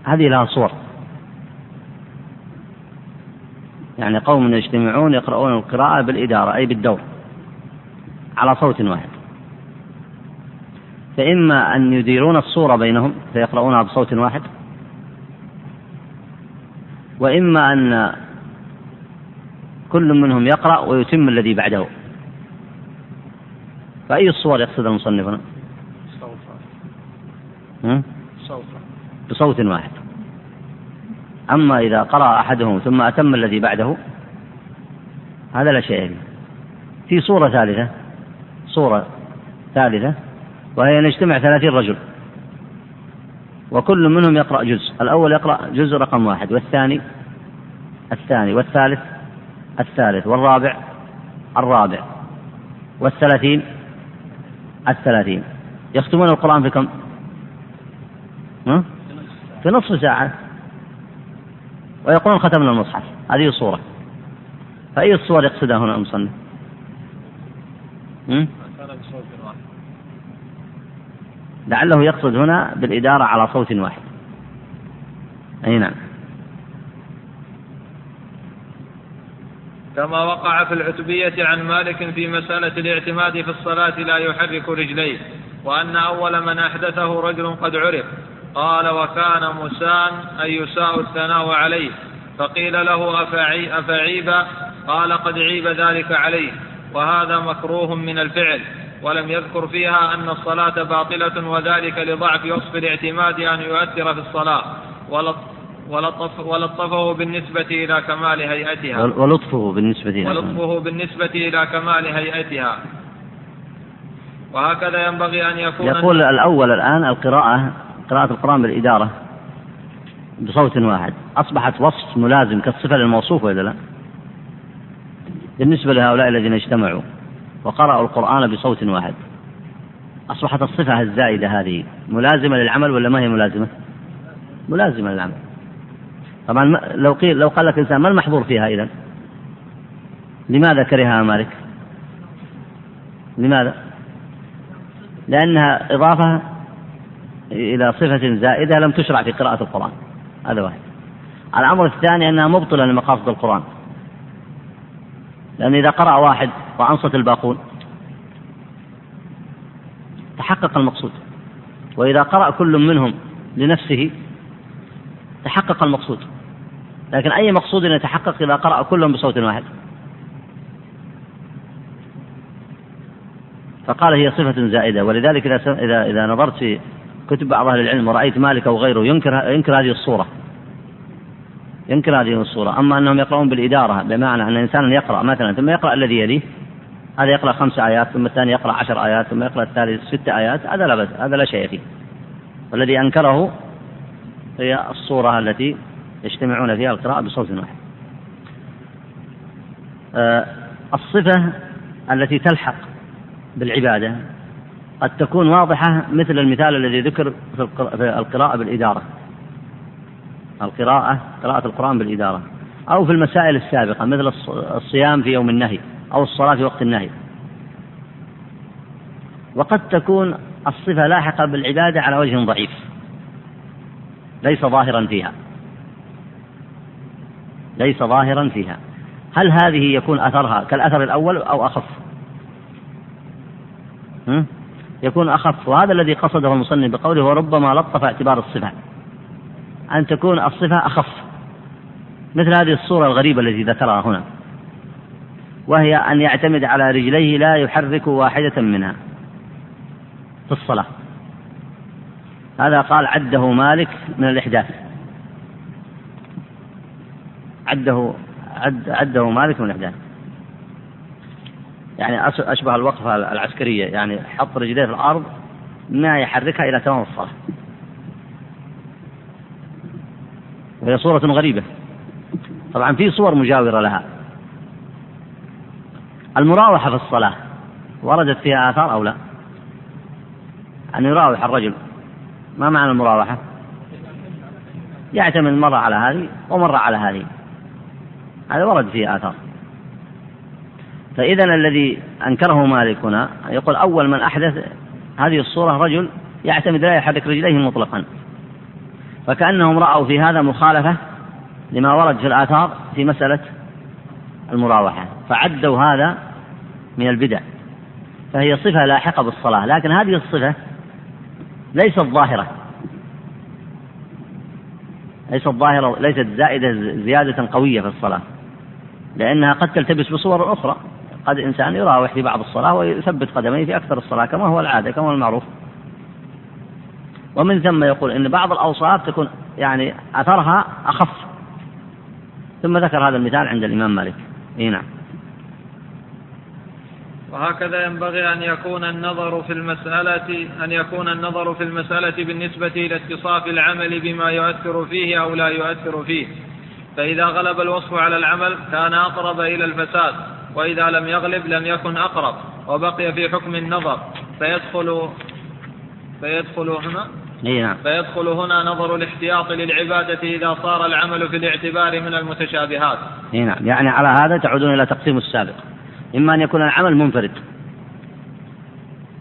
هذه لها صور. يعني قوم يجتمعون يقرؤون القراءة بالإدارة أي بالدور على صوت واحد. فإما أن يديرون الصورة بينهم فيقرؤونها بصوت واحد. وإما أن كل منهم يقرأ ويتم الذي بعده. فأي الصور يقصد المصنف هنا؟ صوت بصوت واحد أما إذا قرأ أحدهم ثم أتم الذي بعده هذا لا شيء فيه في صورة ثالثة صورة ثالثة وهي أن يجتمع ثلاثين رجل وكل منهم يقرأ جزء الأول يقرأ جزء رقم واحد والثاني الثاني والثالث الثالث والرابع الرابع والثلاثين الثلاثين يختمون القرآن في كم؟ ها؟ في نصف ساعة. ويقولون ختمنا المصحف. هذه صورة. فأي الصور يقصدها هنا المصنف؟ لعله يقصد هنا بالإدارة على صوت واحد. أي نعم. كما وقع في العتبية عن مالك في مسألة الاعتماد في الصلاة لا يحرك رجليه وأن أول من أحدثه رجل قد عرف. قال وكان مسان أن يساء الثناء عليه فقيل له أفعي أفعيب؟ قال قد عيب ذلك عليه وهذا مكروه من الفعل ولم يذكر فيها أن الصلاة باطلة وذلك لضعف وصف الاعتماد أن يؤثر في الصلاة ولطف ولطفه بالنسبة إلى كمال هيئتها. ولطفه بالنسبة إلى ولطفه بالنسبة إلى كمال هيئتها. وهكذا ينبغي أن يكون يقول الأول الآن القراءة قراءة القرآن بالإدارة بصوت واحد أصبحت وصف ملازم كالصفة للموصوف ولا لا؟ بالنسبة لهؤلاء الذين اجتمعوا وقرأوا القرآن بصوت واحد أصبحت الصفة الزائدة هذه ملازمة للعمل ولا ما هي ملازمة؟ ملازمة للعمل طبعا لو قيل لو قال لك إنسان ما المحظور فيها إذا؟ لماذا كرهها مالك؟ لماذا؟ لأنها إضافة إلى صفة زائدة لم تشرع في قراءة القرآن. هذا واحد. الأمر الثاني أنها مبطلة لمقاصد القرآن. لأن إذا قرأ واحد وأنصت الباقون تحقق المقصود. وإذا قرأ كل منهم لنفسه تحقق المقصود. لكن أي مقصود يتحقق إذا قرأ كلهم بصوت واحد؟ فقال هي صفة زائدة. ولذلك إذا إذا إذا نظرت في كتب بعض أهل العلم ورأيت مالك أو غيره ينكر ينكر هذه الصورة. ينكر هذه الصورة. أما أنهم يقرؤون بالإدارة بمعنى أن إنسانا يقرأ مثلا ثم يقرأ الذي يليه. هذا يقرأ خمس آيات ثم الثاني يقرأ عشر آيات ثم يقرأ الثالث ست آيات هذا لا بس هذا لا شيء فيه. والذي أنكره هي الصورة التي يجتمعون فيها القراءة بصوت واحد. آه الصفة التي تلحق بالعبادة قد تكون واضحة مثل المثال الذي ذكر في القراءة بالإدارة. القراءة قراءة القرآن بالإدارة. أو في المسائل السابقة مثل الصيام في يوم النهي أو الصلاة في وقت النهي. وقد تكون الصفة لاحقة بالعبادة على وجه ضعيف. ليس ظاهرا فيها. ليس ظاهرا فيها. هل هذه يكون أثرها كالأثر الأول أو أخف؟ يكون أخف. وهذا الذي قصده المصنف بقوله وربما لطف اعتبار الصفة. أن تكون الصفة أخف. مثل هذه الصورة الغريبة التي ذكرها هنا. وهي أن يعتمد على رجليه لا يحرك واحدة منها في الصلاة. هذا قال عده مالك من الإحداث. عده عد عده مالك من الإحداث. يعني أشبه الوقفة العسكرية. يعني حط رجليه في الأرض ما يحركها إلى تمام الصلاة. وهي صورة غريبة. طبعا في صور مجاورة لها. المراوحة في الصلاة وردت فيها آثار أو لا؟ أن يراوح الرجل. ما معنى المراوحة؟ يعتمد مرة على هذه ومرة على هذه. هذا ورد فيه آثار. فإذا الذي أنكره مالك هنا يقول أول من أحدث هذه الصورة رجل يعتمد لا يحرك رجليه مطلقا. فكأنهم رأوا في هذا مخالفة لما ورد في الآثار في مسألة المراوحة فعدوا هذا من البدع. فهي صفة لاحقة بالصلاة لكن هذه الصفة ليست ظاهرة. ليست ظاهرة ليست زائدة زيادة قوية في الصلاة لأنها قد تلتبس بصور أخرى. قد إنسان يراوح في بعض الصلاة ويثبت قدميه في أكثر الصلاة كما هو العادة كما هو المعروف. ومن ثم يقول إن بعض الأوصاف تكون يعني أثرها أخف. ثم ذكر هذا المثال عند الإمام مالك. إي نعم. وهكذا ينبغي أن يكون النظر في المسألة أن يكون النظر في المسألة بالنسبة إلى اتصاف العمل بما يؤثر فيه أو لا يؤثر فيه. فإذا غلب الوصف على العمل كان أقرب إلى الفساد. وإذا لم يغلب لم يكن أقرب وبقي في حكم النظر. فيدخل فيدخل هنا اي نعم. فيدخل هنا نظر الاحتياط للعبادة إذا صار العمل في الاعتبار من المتشابهات. اي نعم. يعني على هذا تعودون إلى تقسيم السابق. إما أن يكون العمل منفرد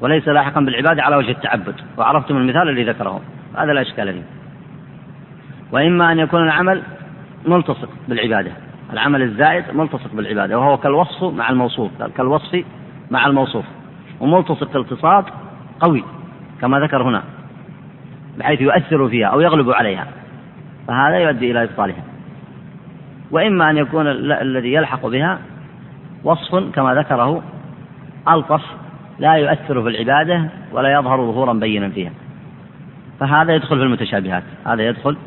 وليس لاحقا بالعبادة على وجه التعبد. وعرفتم المثال الذي ذكره. هذا لا إشكال فيه. وإما أن يكون العمل ملتصق بالعبادة. العمل الزائد ملتصق بالعبادة وهو كالوصف مع الموصوف كالوصف مع الموصوف وملتصق التصاق قوي كما ذكر هنا بحيث يؤثر فيها أو يغلب عليها فهذا يؤدي إلى إبطالها. وإما أن يكون الذي يلحق بها وصف كما ذكره ألطف لا يؤثر في العبادة ولا يظهر ظهورا بينا فيها. فهذا يدخل في المتشابهات هذا يدخل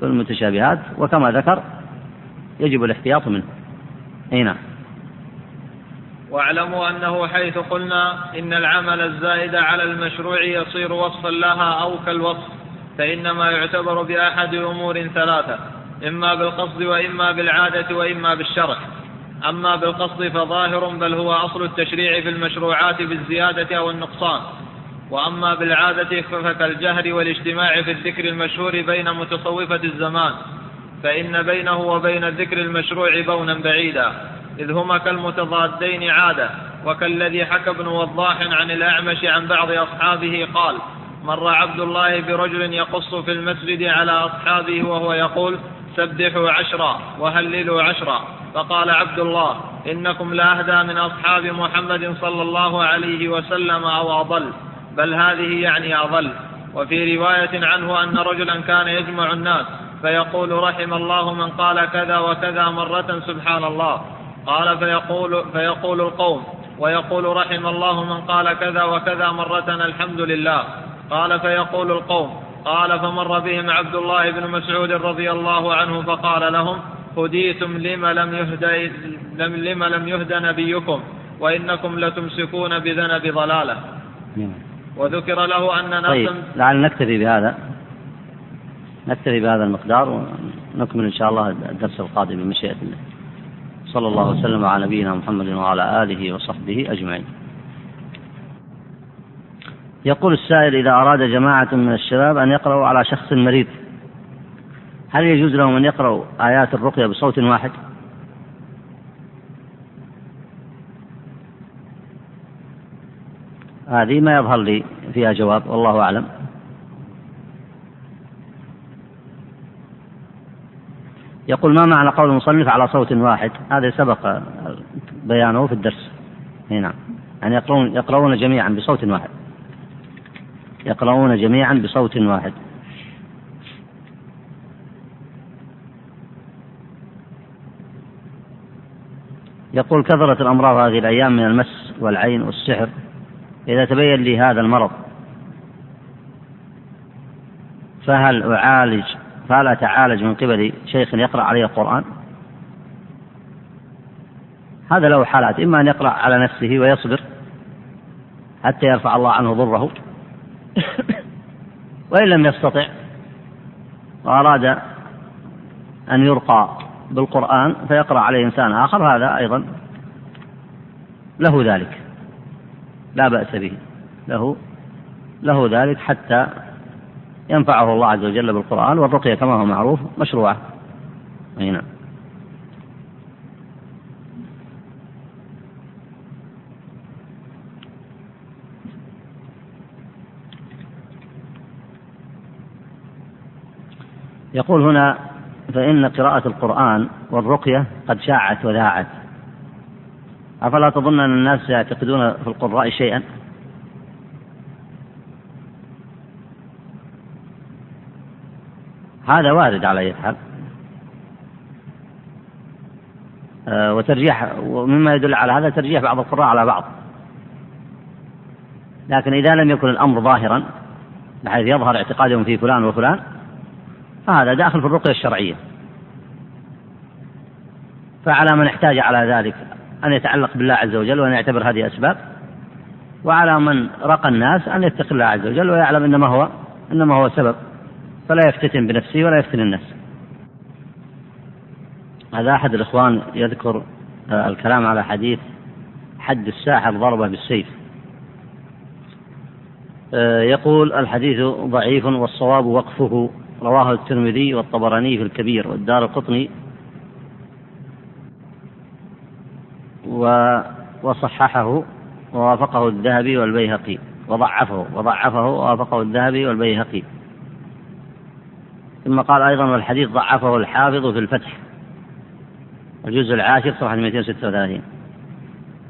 في المتشابهات وكما ذكر يجب الاحتياط منه. أي نعم. واعلموا أنه حيث قلنا إن العمل الزائد على المشروع يصير وصفا لها أو كالوصف فإنما يعتبر بأحد أمور ثلاثة إما بالقصد وإما بالعادة وإما بالشرع. أما بالقصد فظاهر بل هو أصل التشريع في المشروعات بالزيادة أو النقصان. وأما بالعادة فكالجهر والاجتماع في الذكر المشهور بين متصوفة الزمان. فإن بينه وبين الذكر المشروع بونا بعيدا إذ هما كالمتضادين عادة وكالذي حكى ابن وضاح عن الأعمش عن بعض أصحابه قال مر عبد الله برجل يقص في المسجد على أصحابه وهو يقول سبحوا عشرا وهللوا عشرا فقال عبد الله إنكم لأهدى من أصحاب محمد صلى الله عليه وسلم أو أضل بل هذه يعني أضل وفي رواية عنه أن رجلا كان يجمع الناس فيقول رحم الله من قال كذا وكذا مرة سبحان الله. قال فيقول, فيقول القوم ويقول رحم الله من قال كذا وكذا مرة الحمد لله. قال فيقول القوم قال فمر بهم عبد الله بن مسعود رضي الله عنه فقال لهم هديتم لم لم يهدى لم لم يهدى نبيكم وإنكم لتمسكون بذنب ضلالة. وذكر له أن ناسا طيب لعل نكتفي بهذا. نكتفي بهذا المقدار ونكمل إن شاء الله الدرس القادم بمشيئه الله. صلى الله وسلم على نبينا محمد وعلى آله وصحبه أجمعين يقول السائل إذا أراد جماعة من الشباب أن يقرأوا على شخص مريض هل يجوز لهم أن يقرأوا آيات الرقية بصوت واحد؟ هذه ما يظهر لي فيها جواب والله أعلم يقول ما معنى قول المصنف على صوت واحد؟ هذا سبق بيانه في الدرس. إي نعم. يعني يقرؤون يقرؤون جميعا بصوت واحد. يقرؤون جميعا بصوت واحد. يقول كثرت الأمراض هذه الأيام من المس والعين والسحر. إذا تبين لي هذا المرض فهل أعالج فهل أتعالج من قبل شيخ يقرأ علي القرآن. هذا له حالات إما أن يقرأ على نفسه ويصبر حتى يرفع الله عنه ضره وإن لم يستطع وأراد أن يرقى بالقرآن فيقرأ عليه إنسان آخر هذا أيضا له ذلك لا بأس به له له ذلك حتى ينفعه الله عز وجل بالقرآن والرقية كما هو معروف مشروعة. أي نعم. يقول هنا فإن قراءة القرآن والرقية قد شاعت وذاعت. أفلا تظن أن الناس يعتقدون في القراء شيئا؟ هذا وارد على أي حال. آه، وترجيح ومما يدل على هذا ترجيح بعض القراء على بعض. لكن إذا لم يكن الأمر ظاهرا بحيث يظهر اعتقادهم في فلان وفلان فهذا داخل في الرقية الشرعية. فعلى من احتاج على ذلك أن يتعلق بالله عز وجل وأن يعتبر هذه أسباب وعلى من رقى الناس أن يتقي الله عز وجل ويعلم إنما هو إنما هو سبب. فلا يفتتن بنفسه ولا يفتن الناس هذا أحد الإخوان يذكر آه، الكلام على حديث حد الساحر ضربة بالسيف. آه، يقول الحديث ضعيف والصواب وقفه. رواه الترمذي والطبراني في الكبير والدار القطني. وصححه ووافقه الذهبي والبيهقي. وضعفه وضعفه ووافقه الذهبي والبيهقي. ثم قال أيضا والحديث ضعفه الحافظ في الفتح. الجزء العاشر صفحة 236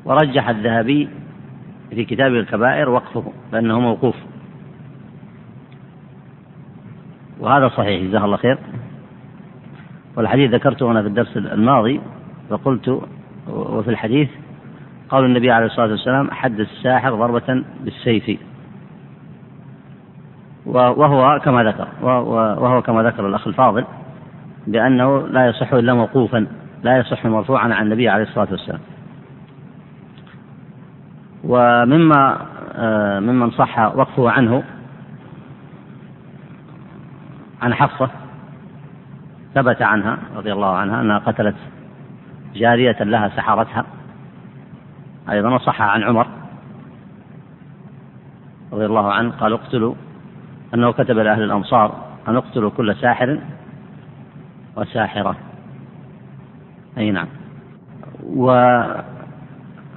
ورجح الذهبي في كتابه الكبائر وقفه لأنه موقوف. وهذا صحيح جزاه الله خير. والحديث ذكرته أنا في الدرس الماضي فقلت وفي الحديث قال النبي عليه الصلاة والسلام حد الساحر ضربة بالسيف. وهو كما ذكر وهو كما ذكر الأخ الفاضل بأنه لا يصح إلا موقوفا لا يصح مرفوعا عن النبي عليه الصلاة والسلام. ومما آه، ممن صح وقفه عنه عن حفصة ثبت عنها رضي الله عنها أنها قتلت جارية لها سحرتها أيضا وصح عن عمر رضي الله عنه قال اقتلوا أنه كتب لأهل الأمصار أن اقتلوا كل ساحر وساحرة. أي نعم. ومما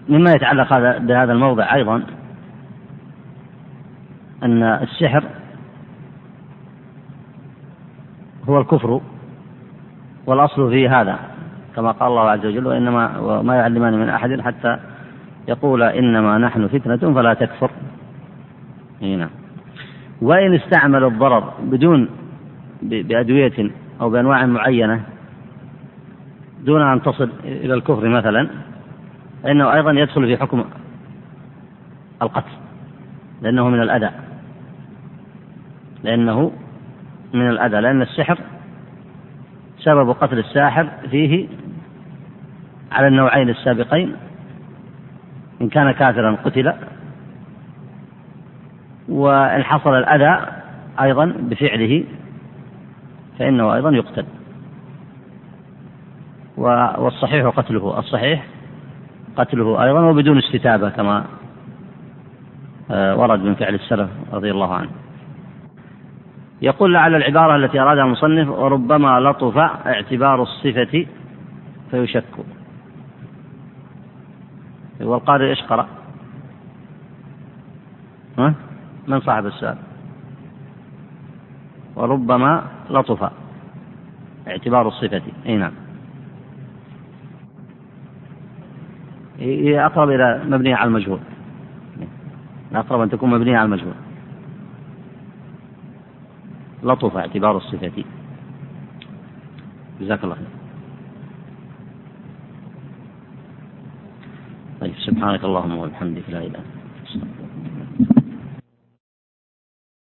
يتعلق هذا بهذا الموضع أيضا أن السحر هو الكفر والأصل فيه هذا كما قال الله عز وجل وإنما وما يعلمان من أحد حتى يقول إنما نحن فتنة فلا تكفر. نعم. وإن استعمل الضرر بدون بأدوية أو بأنواع معينة دون أن تصل إلى الكفر مثلا فإنه أيضا يدخل في حكم القتل لأنه من الأذى لأنه من الأذى لأن السحر سبب قتل الساحر فيه على النوعين السابقين إن كان كافرا قتل وإن حصل الأذى أيضا بفعله فإنه أيضا يقتل والصحيح قتله الصحيح قتله أيضا وبدون استتابة كما آه، ورد من فعل السلف رضي الله عنه يقول لعل العبارة التي أرادها المصنف وربما لطف اعتبار الصفة فيشك والقارئ إيش قرأ؟ ها؟ من صاحب السؤال؟ وربما لطف اعتبار الصفة. أي نعم. هي أقرب إلى مبنية على المجهول. أقرب أن تكون مبنية على المجهول. لطف اعتبار الصفة. جزاك الله خير. طيب سبحانك اللهم وبحمدك لا إله إلا